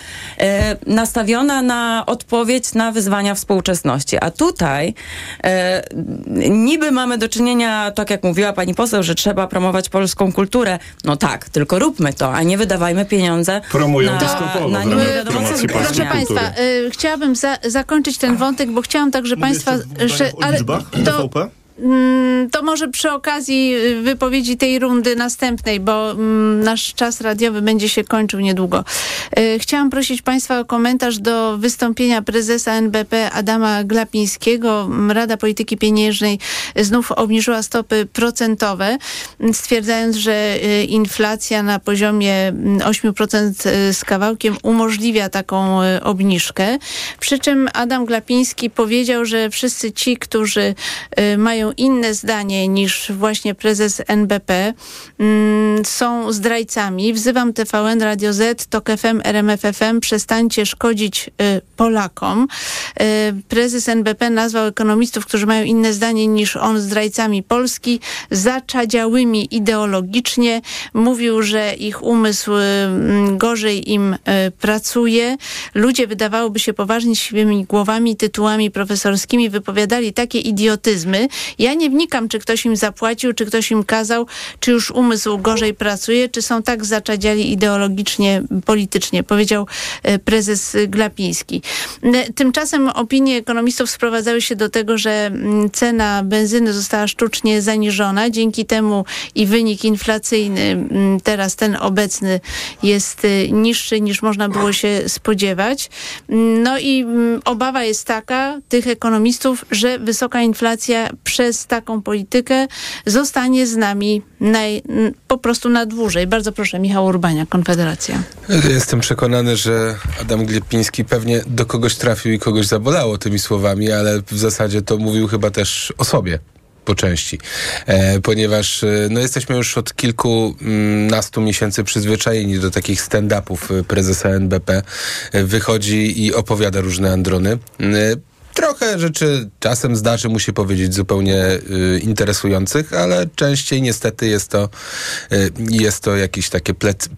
nastawiona na odpowiedź na wyzwania współczesności. A tutaj niby mamy do czynienia, tak jak mówiła pani poseł, że trzeba promować polską kulturę. No tak, tylko róbmy to, a nie wydawajmy pieniądze Promują na, na w nie wiadomo promocji Proszę. Państwa, y, chciałabym za, zakończyć ten wątek, bo chciałam także Państwa, że, ale to, To może przy okazji y, wypowiedzi tej rundy następnej, bo mm, nasz czas radiowy będzie się kończył niedługo. Y, Chciałam prosić Państwa o komentarz do wystąpienia prezesa NBP Adama Glapińskiego. Mm, Rada Polityki Pieniężnej znów obniżyła stopy procentowe, mm, stwierdzając, że y, inflacja na poziomie mm, 8% z kawałkiem umożliwia taką obniżkę. Przy czym Adam Glapiński powiedział, że wszyscy ci, którzy y, inne zdanie niż właśnie prezes NBP, mm, są zdrajcami. Wzywam TVN, Radio Z, TOK FM, RMF FM, przestańcie szkodzić y, Polakom. Y, prezes NBP nazwał ekonomistów, którzy mają inne zdanie niż on zdrajcami Polski, zaczadziałymi ideologicznie. Mówił, że ich umysł y, mm, gorzej im pracuje. Ludzie wydawałoby się poważni siwymi głowami, tytułami profesorskimi wypowiadali takie idiotyzmy. Ja nie wnikam, czy ktoś im zapłacił, czy ktoś im kazał, czy już umysł gorzej pracuje, czy są tak zaczadziali ideologicznie, politycznie, powiedział e, prezes Glapiński. N- Tymczasem opinie ekonomistów sprowadzały się do tego, że mm, cena benzyny została sztucznie zaniżona. Dzięki temu i wynik inflacyjny, mm, teraz ten obecny, jest y, niższy niż można było się spodziewać. No i mm, obawa jest taka tych ekonomistów, że wysoka inflacja przez taką politykę zostanie z nami naj, po prostu na dłużej. Bardzo proszę, Michał Urbania, Konfederacja. Jestem przekonany, że Adam Glepiński pewnie do kogoś trafił i kogoś zabolało tymi słowami, ale w zasadzie to mówił chyba też o sobie. Po części, e, ponieważ e, no, jesteśmy już od kilkunastu miesięcy przyzwyczajeni do takich stand-upów e, prezesa NBP. E, wychodzi i opowiada różne androny. Trochę rzeczy czasem zdarzy mu się powiedzieć zupełnie y, interesujących, ale częściej niestety jest to, y, jest to jakieś takie plec, y,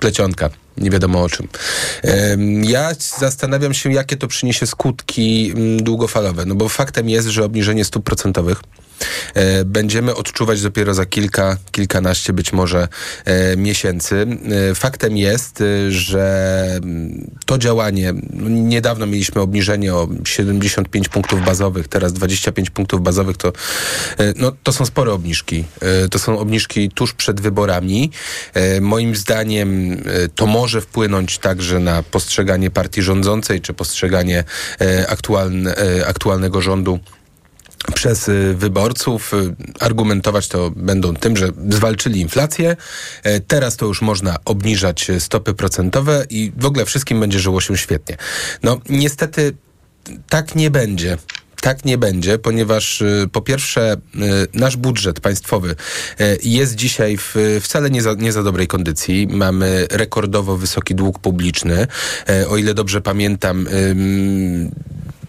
plecionka. Nie wiadomo o czym. Ja zastanawiam się, jakie to przyniesie skutki mm, długofalowe. No bo faktem jest, że obniżenie stóp procentowych będziemy odczuwać dopiero za kilka, kilkanaście być może e, miesięcy. E, faktem jest, e, że mm, to działanie, no, niedawno mieliśmy obniżenie o 75 punktów bazowych, teraz 25 punktów bazowych, to, e, no, to są spore obniżki. E, To są obniżki tuż przed wyborami. E, Moim zdaniem e, to może wpłynąć także na postrzeganie partii rządzącej, czy postrzeganie e, aktualne, e, aktualnego rządu przez y, wyborców. Y, Argumentować to będą tym, że zwalczyli inflację. E, Teraz to już można obniżać y, stopy procentowe i w ogóle wszystkim będzie żyło się świetnie. No niestety tak nie będzie. Tak nie będzie, ponieważ po pierwsze nasz budżet państwowy jest dzisiaj w wcale nie za, nie za dobrej kondycji. Mamy rekordowo wysoki dług publiczny. E, O ile dobrze pamiętam,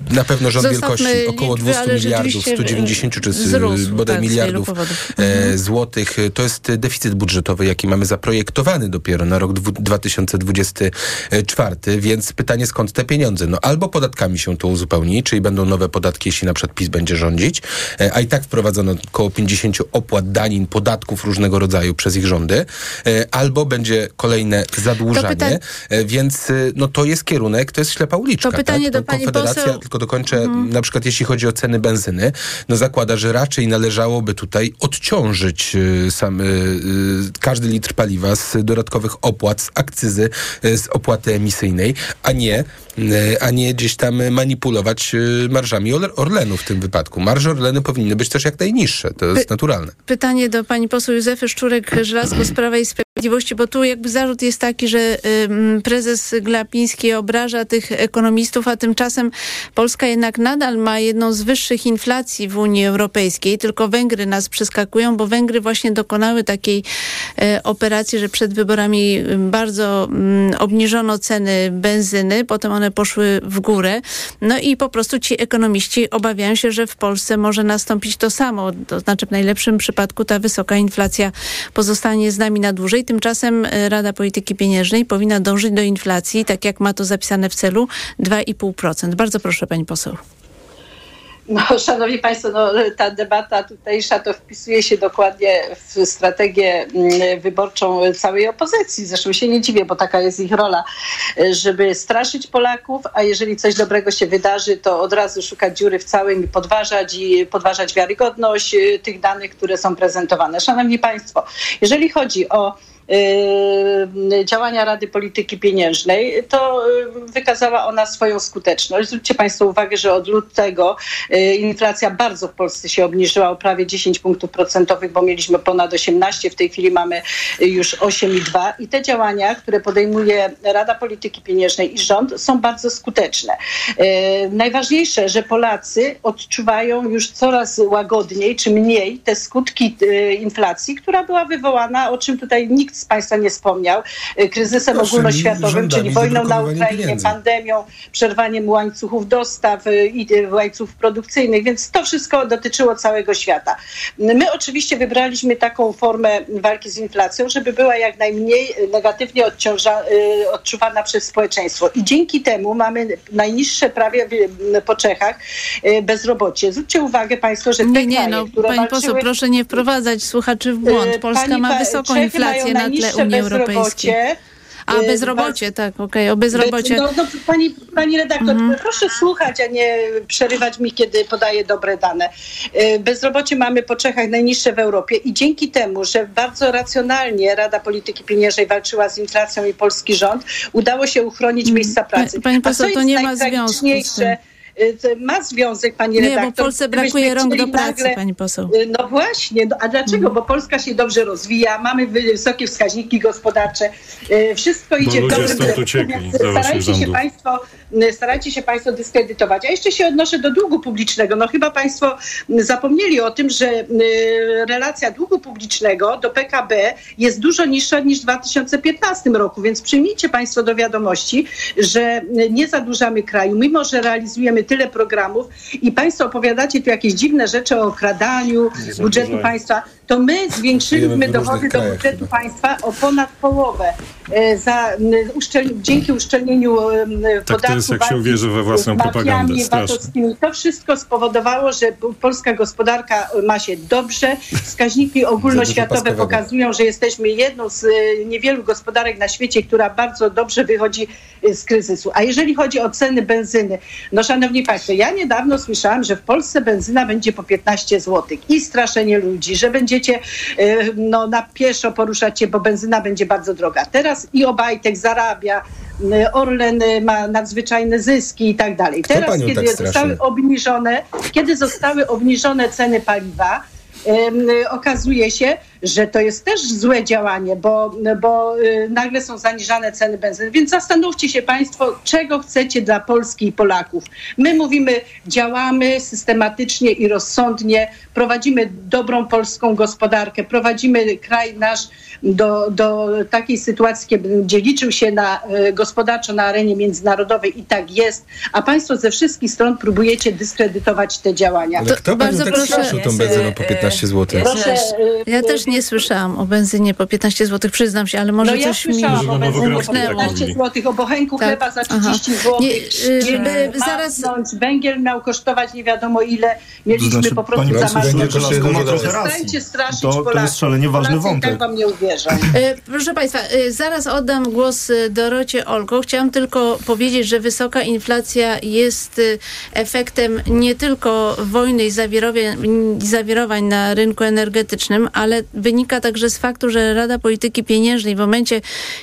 na pewno rząd Zostawmy wielkości około liczby, 200 ale miliardów, rzeczywiście, 190 czy wzrósł, bodaj tak, miliardów e, złotych. To jest deficyt budżetowy, jaki mamy zaprojektowany dopiero na rok dwu- 2024, więc pytanie skąd te pieniądze? No albo podatkami się to uzupełni, czyli będą nowe podatki, jeśli na przykład PiS będzie rządzić, e, a i tak wprowadzono około 50 opłat, danin, podatków różnego rodzaju przez ich rządy, e, albo będzie kolejne zadłużanie, e, więc e, no to jest kierunek, to jest ślepa uliczka. To pytanie tak? do pani Konfederacja, poseł. Tylko dokończę, na przykład jeśli chodzi o ceny benzyny, no zakłada, że raczej należałoby tutaj odciążyć y, sam, y, y, każdy litr paliwa z dodatkowych opłat, z akcyzy, z opłaty emisyjnej, a nie, a nie gdzieś tam manipulować y, marżami Orle- Orlenu w tym wypadku. Marże Orlenu powinny być też jak najniższe, to jest Py- naturalne. Pytanie do pani poseł Józefy Szczurek-Żelazko z Prawa i Sprawiedliwości, bo tu jakby zarzut jest taki, że ym, prezes Glapiński obraża tych ekonomistów, a tymczasem Polska jednak nadal ma jedną z wyższych inflacji w Unii Europejskiej, tylko Węgry nas przeskakują, bo Węgry właśnie dokonały takiej e, operacji, że przed wyborami bardzo ym, obniżono ceny benzyny, potem one poszły w górę. No i po prostu ci ekonomiści obawiają się, że w Polsce może nastąpić to samo. To znaczy w najlepszym przypadku ta wysoka inflacja pozostanie z nami na dłużej. Tymczasem e, Rada Polityki Pieniężnej powinna dążyć do inflacji, tak jak ma to zapisane w celu, 2,5%. Bardzo proszę pani poseł. No, szanowni Państwo, no, ta debata tutejsza to wpisuje się dokładnie w strategię mm, wyborczą całej opozycji. Zresztą się nie dziwię, bo taka jest ich rola, żeby straszyć Polaków, a jeżeli coś dobrego się wydarzy, to od razu szukać dziury w całym i podważać i podważać wiarygodność y, tych danych, które są prezentowane. Szanowni Państwo, jeżeli chodzi o działania Rady Polityki Pieniężnej, to y, wykazała ona swoją skuteczność. Zwróćcie Państwo uwagę, że od lutego y, inflacja bardzo w Polsce się obniżyła o prawie 10 punktów procentowych, bo mieliśmy ponad 18, w tej chwili mamy już 8,2 i te działania, które podejmuje Rada Polityki Pieniężnej i rząd są bardzo skuteczne. Najważniejsze, że Polacy odczuwają już coraz łagodniej czy mniej te skutki inflacji, która była wywołana, o czym tutaj nikt z Państwa nie wspomniał, y, kryzysem Proszę, ogólnoświatowym, czyli wojną na Ukrainie, pieniędzy. pandemią, przerwaniem łańcuchów dostaw y, i y, łańcuchów produkcyjnych, więc to wszystko dotyczyło całego świata. My oczywiście wybraliśmy taką formę walki z inflacją, żeby była jak najmniej negatywnie odciąża, odczuwana przez społeczeństwo. I dzięki temu mamy najniższe prawie po Czechach bezrobocie. Zwróćcie uwagę Państwo, że te Nie, nie, kraje, no które pani walczyły poseł, proszę nie wprowadzać słuchaczy w błąd. Polska pani ma wysoką Czechy inflację na tle najniższe Unii Europejskiej. A Y, bezrobocie, tak, okej, o bezrobocie. No, no, pani, pani redaktor, proszę słuchać, a nie przerywać mi, kiedy podaję dobre dane. Y, Bezrobocie mamy po Czechach najniższe w Europie i dzięki temu, że bardzo racjonalnie Rada Polityki Pieniężnej walczyła z inflacją i polski rząd, udało się uchronić miejsca pracy. pani co poseł, to nie ma związku z to Ma związek, pani Nie, redaktor. bo Polsce brakuje rąk do pracy, nagle- pani poseł. Y, No właśnie, no, a dlaczego? Bo Polska się dobrze rozwija, mamy wysokie wskaźniki gospodarcze, y, wszystko idzie w dobrym kierunku, starajcie się państwo, y, starajcie się Państwo dyskredytować. A jeszcze się odnoszę do długu publicznego. No chyba Państwo y, zapomnieli o tym, że y, relacja długu publicznego do PKB jest dużo niższa niż w 2015 roku, więc przyjmijcie Państwo do wiadomości, że y, nie zadłużamy kraju, mimo że realizujemy tyle programów i Państwo opowiadacie tu jakieś dziwne rzeczy o okradaniu budżetu państwa, to my zwiększyliśmy dochody do budżetu chyba. państwa o ponad połowę. E, Za, uszczel, dzięki uszczelnieniu em, podatku to jest, jak się uwierzy we własną propagandę. To wszystko spowodowało, że polska gospodarka ma się dobrze. Wskaźniki ogólnoświatowe pokazują, że jesteśmy jedną z e, niewielu gospodarek na świecie, która bardzo dobrze wychodzi e, z kryzysu. A jeżeli chodzi o ceny benzyny, no szanowni państwo, ja niedawno słyszałam, że w Polsce benzyna będzie po 15 zł i straszenie ludzi, że będziecie e, no, na pieszo poruszać się, bo benzyna będzie bardzo droga. Teraz i Obajtek zarabia, Orlen e, ma nadzwyczajne zyski i tak dalej. Teraz, kiedy tak zostały obniżone, kiedy zostały obniżone ceny paliwa, em, okazuje się, że to jest też złe działanie, bo, bo y, nagle są zaniżane ceny benzyny. Więc zastanówcie się Państwo, czego chcecie dla Polski i Polaków. My mówimy, działamy systematycznie i rozsądnie, prowadzimy dobrą polską gospodarkę, prowadzimy kraj nasz do, do takiej sytuacji, kiedy będzie liczył się na, y, gospodarczo na arenie międzynarodowej i tak jest, a Państwo ze wszystkich stron próbujecie dyskredytować te działania. Ale kto panią bardzo tak proszę- tą benzyną po 15 zł? Proszę, Ja też nie słyszałam o benzynie po 15 zł, przyznam się, ale może no ja coś mi słyszałam o benzynie tak 15 mówili. zł, o bochenku Tak. chleba za Aha. 30 zł. Nie, y, by- zaraz- zaraz... Węgiel miał kosztować nie wiadomo ile. Mieliśmy To znaczy, po prostu zamarzyć. Przestańcie straszyć To, to jest szalenie ważny Polacy i wątek. tak wam nie uwierzą. E, Proszę Państwa, e, zaraz oddam głos e, Dorocie Olko. Chciałam tylko powiedzieć, że wysoka inflacja jest efektem nie tylko wojny i zawirowań, i zawirowań na rynku energetycznym, ale wynika także z faktu, że Rada Polityki Pieniężnej w momencie,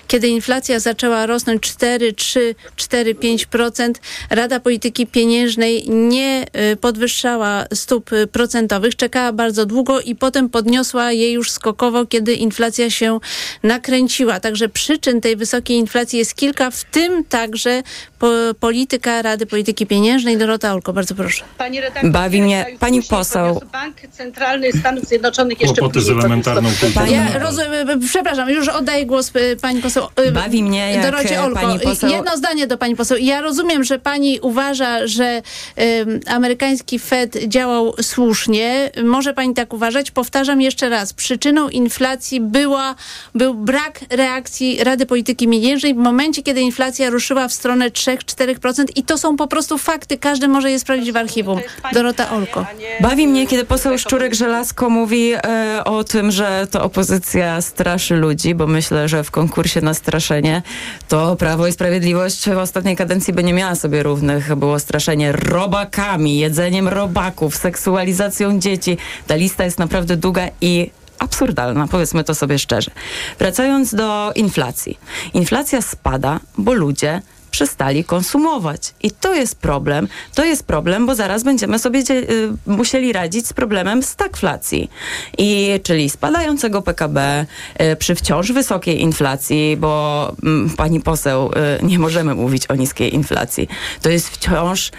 kiedy inflacja zaczęła rosnąć 4, 3, 4, 5%, Rada Polityki Pieniężnej nie e, podwyższała stóp e, procentowych, czekała bardzo długo i potem podniosła je już skokowo, kiedy inflacja się nakręciła. Także przyczyn tej wysokiej inflacji jest kilka, w tym także po, polityka Rady Polityki Pieniężnej. Dorota Olko, bardzo proszę. Pani redaktor, Bawi mnie- pani poseł. Bank Centralny Stanów Zjednoczonych jeszcze Kłopoty z później kulturą. Ja rozumiem, e, przepraszam, już oddaję głos e, pani poseł. e, Bawi mnie, jak, Dorocie Olko. pani poseł- Jedno zdanie do pani poseł. Ja rozumiem, że pani uważa, że em, amerykański Fed działał słusznie. Może pani tak uważać. Powtarzam jeszcze raz. Przyczyną inflacji była, był brak reakcji Rady Polityki Pieniężnej w momencie, kiedy inflacja ruszyła w stronę 3-4% i to są po prostu fakty. Każdy może je sprawdzić w archiwum. Dorota Olko. Bawi mnie, kiedy poseł Szczurek-Żelazko mówi e, o tym, że to opozycja straszy ludzi, bo myślę, że w konkursie na straszenie to Prawo i Sprawiedliwość w ostatniej kadencji by nie miała sobie równych. Było straszenie robakami, jedzeniem robaków, seksualizacją dzieci. Ta lista jest naprawdę długa i absurdalna, powiedzmy to sobie szczerze. Wracając do inflacji. Inflacja spada, bo ludzie przestali konsumować. I to jest problem. To jest problem, bo zaraz będziemy sobie y, musieli radzić z problemem stagflacji. I czyli spadającego PKB y, przy wciąż wysokiej inflacji, bo mm, pani poseł, y, nie możemy mówić o niskiej inflacji. To jest wciąż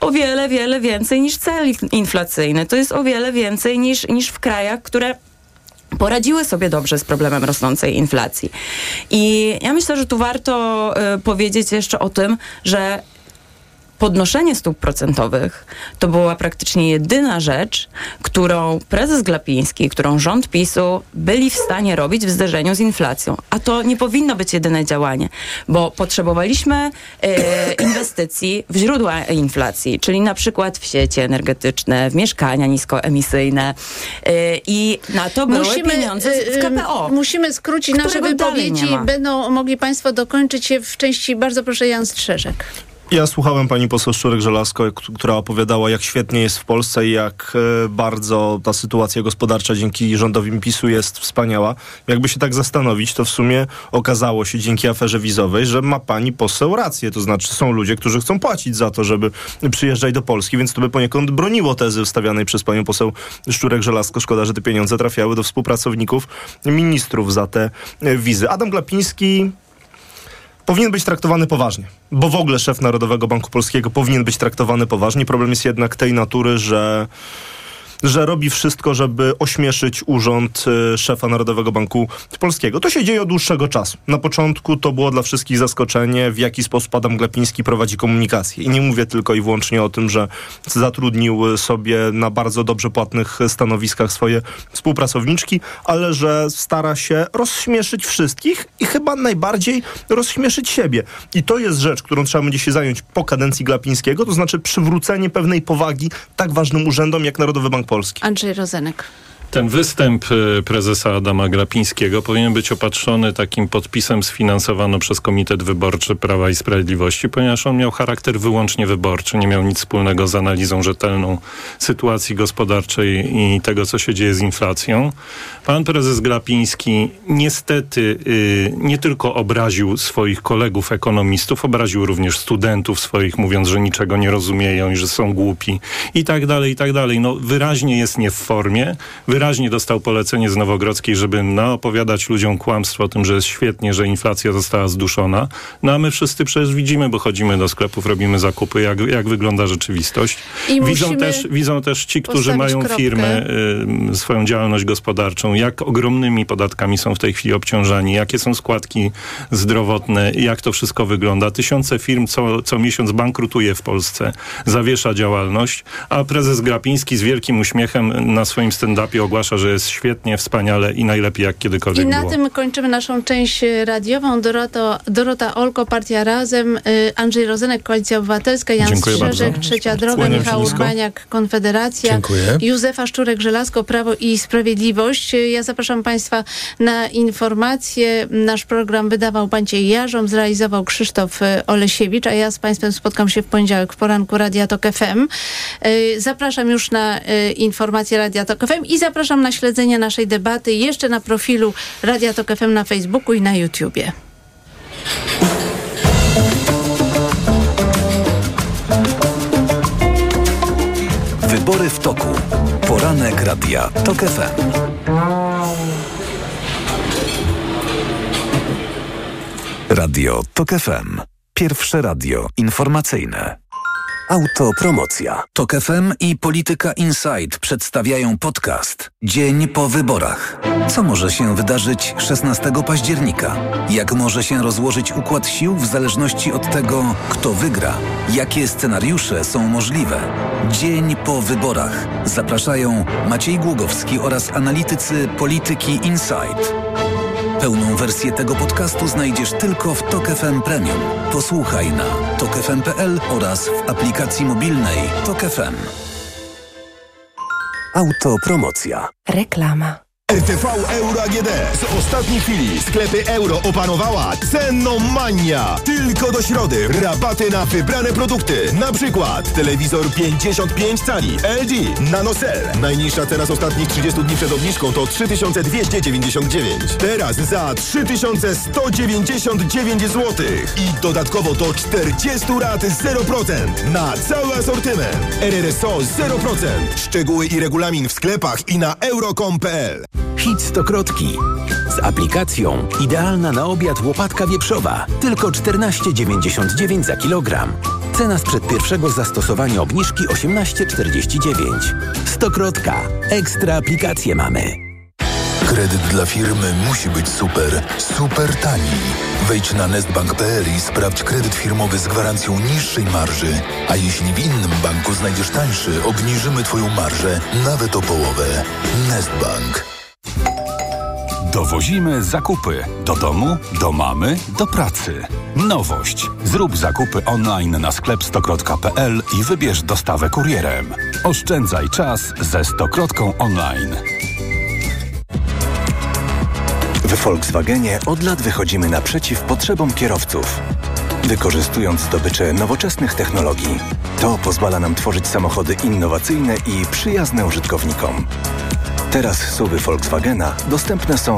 o wiele, wiele więcej niż cel inf- inflacyjny. To jest o wiele więcej niż, niż w krajach, które poradziły sobie dobrze z problemem rosnącej inflacji. I ja myślę, że tu warto y, powiedzieć jeszcze o tym, że podnoszenie stóp procentowych to była praktycznie jedyna rzecz, którą prezes Glapiński, którą rząd PiSu byli w stanie robić w zderzeniu z inflacją. A to nie powinno być jedyne działanie, bo potrzebowaliśmy e, inwestycji w źródła inflacji, czyli na przykład w sieci energetyczne, w mieszkania niskoemisyjne e, i na to były pieniądze z- w y, KPO. Musimy skrócić nasze wypowiedzi. Będą mogli Państwo dokończyć je w części. Bardzo proszę, Jan Strzeżek. Ja słuchałem pani poseł Szczurek-Żelazko, która opowiadała, jak świetnie jest w Polsce i jak e, bardzo ta sytuacja gospodarcza dzięki rządowi PiSu jest wspaniała. Jakby się tak zastanowić, to w sumie okazało się dzięki aferze wizowej, że ma pani poseł rację. To znaczy są ludzie, którzy chcą płacić za to, żeby przyjeżdżać do Polski, więc to by poniekąd broniło tezy wstawianej przez panią poseł Szczurek-Żelazko. Szkoda, że te pieniądze trafiały do współpracowników ministrów za te e, wizy. Adam Glapiński powinien być traktowany poważnie, bo w ogóle szef Narodowego Banku Polskiego powinien być traktowany poważnie. Problem jest jednak tej natury, że że robi wszystko, żeby ośmieszyć urząd y, szefa Narodowego Banku Polskiego. To się dzieje od dłuższego czasu. Na początku to było dla wszystkich zaskoczenie, w jaki sposób Adam Glapiński prowadzi komunikację. I nie mówię tylko i wyłącznie o tym, że zatrudnił sobie na bardzo dobrze płatnych stanowiskach swoje współpracowniczki, ale że stara się rozśmieszyć wszystkich i chyba najbardziej rozśmieszyć siebie. I to jest rzecz, którą trzeba będzie się zająć po kadencji Glapińskiego, to znaczy przywrócenie pewnej powagi tak ważnym urzędom jak Narodowy Bank Polski. Andrzej Rozenek. Ten występ e, prezesa Adama Glapińskiego powinien być opatrzony takim podpisem sfinansowano przez Komitet Wyborczy Prawa i Sprawiedliwości, ponieważ on miał charakter wyłącznie wyborczy, nie miał nic wspólnego z analizą rzetelną sytuacji gospodarczej i tego, co się dzieje z inflacją. Pan prezes Glapiński niestety y, nie tylko obraził swoich kolegów ekonomistów, obraził również studentów swoich, mówiąc, że niczego nie rozumieją i że są głupi i tak dalej, i tak dalej. No wyraźnie jest nie w formie, wyraźnie dostał polecenie z Nowogrodzkiej, żeby naopowiadać ludziom kłamstwo o tym, że jest świetnie, że inflacja została zduszona. No a my wszyscy przecież widzimy, bo chodzimy do sklepów, robimy zakupy, jak, jak wygląda rzeczywistość. I Widzą też, widzą też ci, którzy mają kropkę. firmy, y, swoją działalność gospodarczą, jak ogromnymi podatkami są w tej chwili obciążani, jakie są składki zdrowotne, jak to wszystko wygląda. Tysiące firm co, co miesiąc bankrutuje w Polsce, zawiesza działalność, a prezes Grapiński z wielkim uśmiechem na swoim stand-upie ogłasza, że jest świetnie, wspaniale i najlepiej jak I kiedykolwiek na było. tym kończymy naszą część radiową. Dorota, Dorota Olko, Partia Razem, y, Andrzej Rozenek, Koalicja Obywatelska, Jan Dziękuję Strzeżek, bardzo. Trzecia Droga, Michał. Urbaniak, Konfederacja, Dziękuję. Józefa Szczurek-Żelazko, Prawo i Sprawiedliwość. Ja zapraszam Państwa na informacje. Nasz program wydawał Maciej Jarząb, zrealizował Krzysztof y, Olesiewicz, a ja z Państwem spotkam się w poniedziałek w poranku Radia Tok FM. Y, Zapraszam już na informacje Radia Tok FM i zapraszam na śledzenie naszej debaty jeszcze na profilu Radia Tok FM na Facebooku i na YouTubie. Wybory w toku. Poranek Radia TOK FM. Radio TOK FM. Pierwsze radio informacyjne. Autopromocja. TOK FM i Polityka Insight przedstawiają podcast Dzień po wyborach. Co może się wydarzyć 16 października? Jak może się rozłożyć układ sił w zależności od tego, kto wygra? Jakie scenariusze są możliwe? Dzień po wyborach. Zapraszają Maciej Głogowski oraz analitycy Polityki Insight. Pełną wersję tego podcastu znajdziesz tylko w Tok FM Premium. Posłuchaj na tokefm.pl oraz w aplikacji mobilnej Tok FM. Autopromocja. Reklama. RTV Euro AGD. Z ostatniej chwili sklepy euro opanowała cenomania. Tylko do środy rabaty na wybrane produkty. Na przykład telewizor 55 cali LG NanoCell. Najniższa teraz ostatnich 30 dni przed obniżką to 3299. Teraz za 3199 zł. I dodatkowo do 40 rat 0% na cały asortyment. RRSO 0%. Szczegóły i regulamin w sklepach i na euro.com.pl. Hit stokrotki. Z aplikacją idealna na obiad łopatka wieprzowa. Tylko 14,99 za kilogram. Cena sprzed pierwszego zastosowania obniżki 18,49. Stokrotka. Ekstra aplikacje mamy. Kredyt dla firmy musi być super, super tani. Wejdź na nestbank.pl i sprawdź kredyt firmowy z gwarancją niższej marży. A jeśli w innym banku znajdziesz tańszy, obniżymy Twoją marżę nawet o połowę. Nestbank. Dowozimy zakupy do domu, do mamy, do pracy. Nowość. Zrób zakupy online na sklep stokrotka.pl i wybierz dostawę kurierem. Oszczędzaj czas ze Stokrotką online. W Volkswagenie od lat wychodzimy naprzeciw potrzebom kierowców. Wykorzystując zdobycze nowoczesnych technologii. To pozwala nam tworzyć samochody innowacyjne i przyjazne użytkownikom. Teraz suwy Volkswagena dostępne są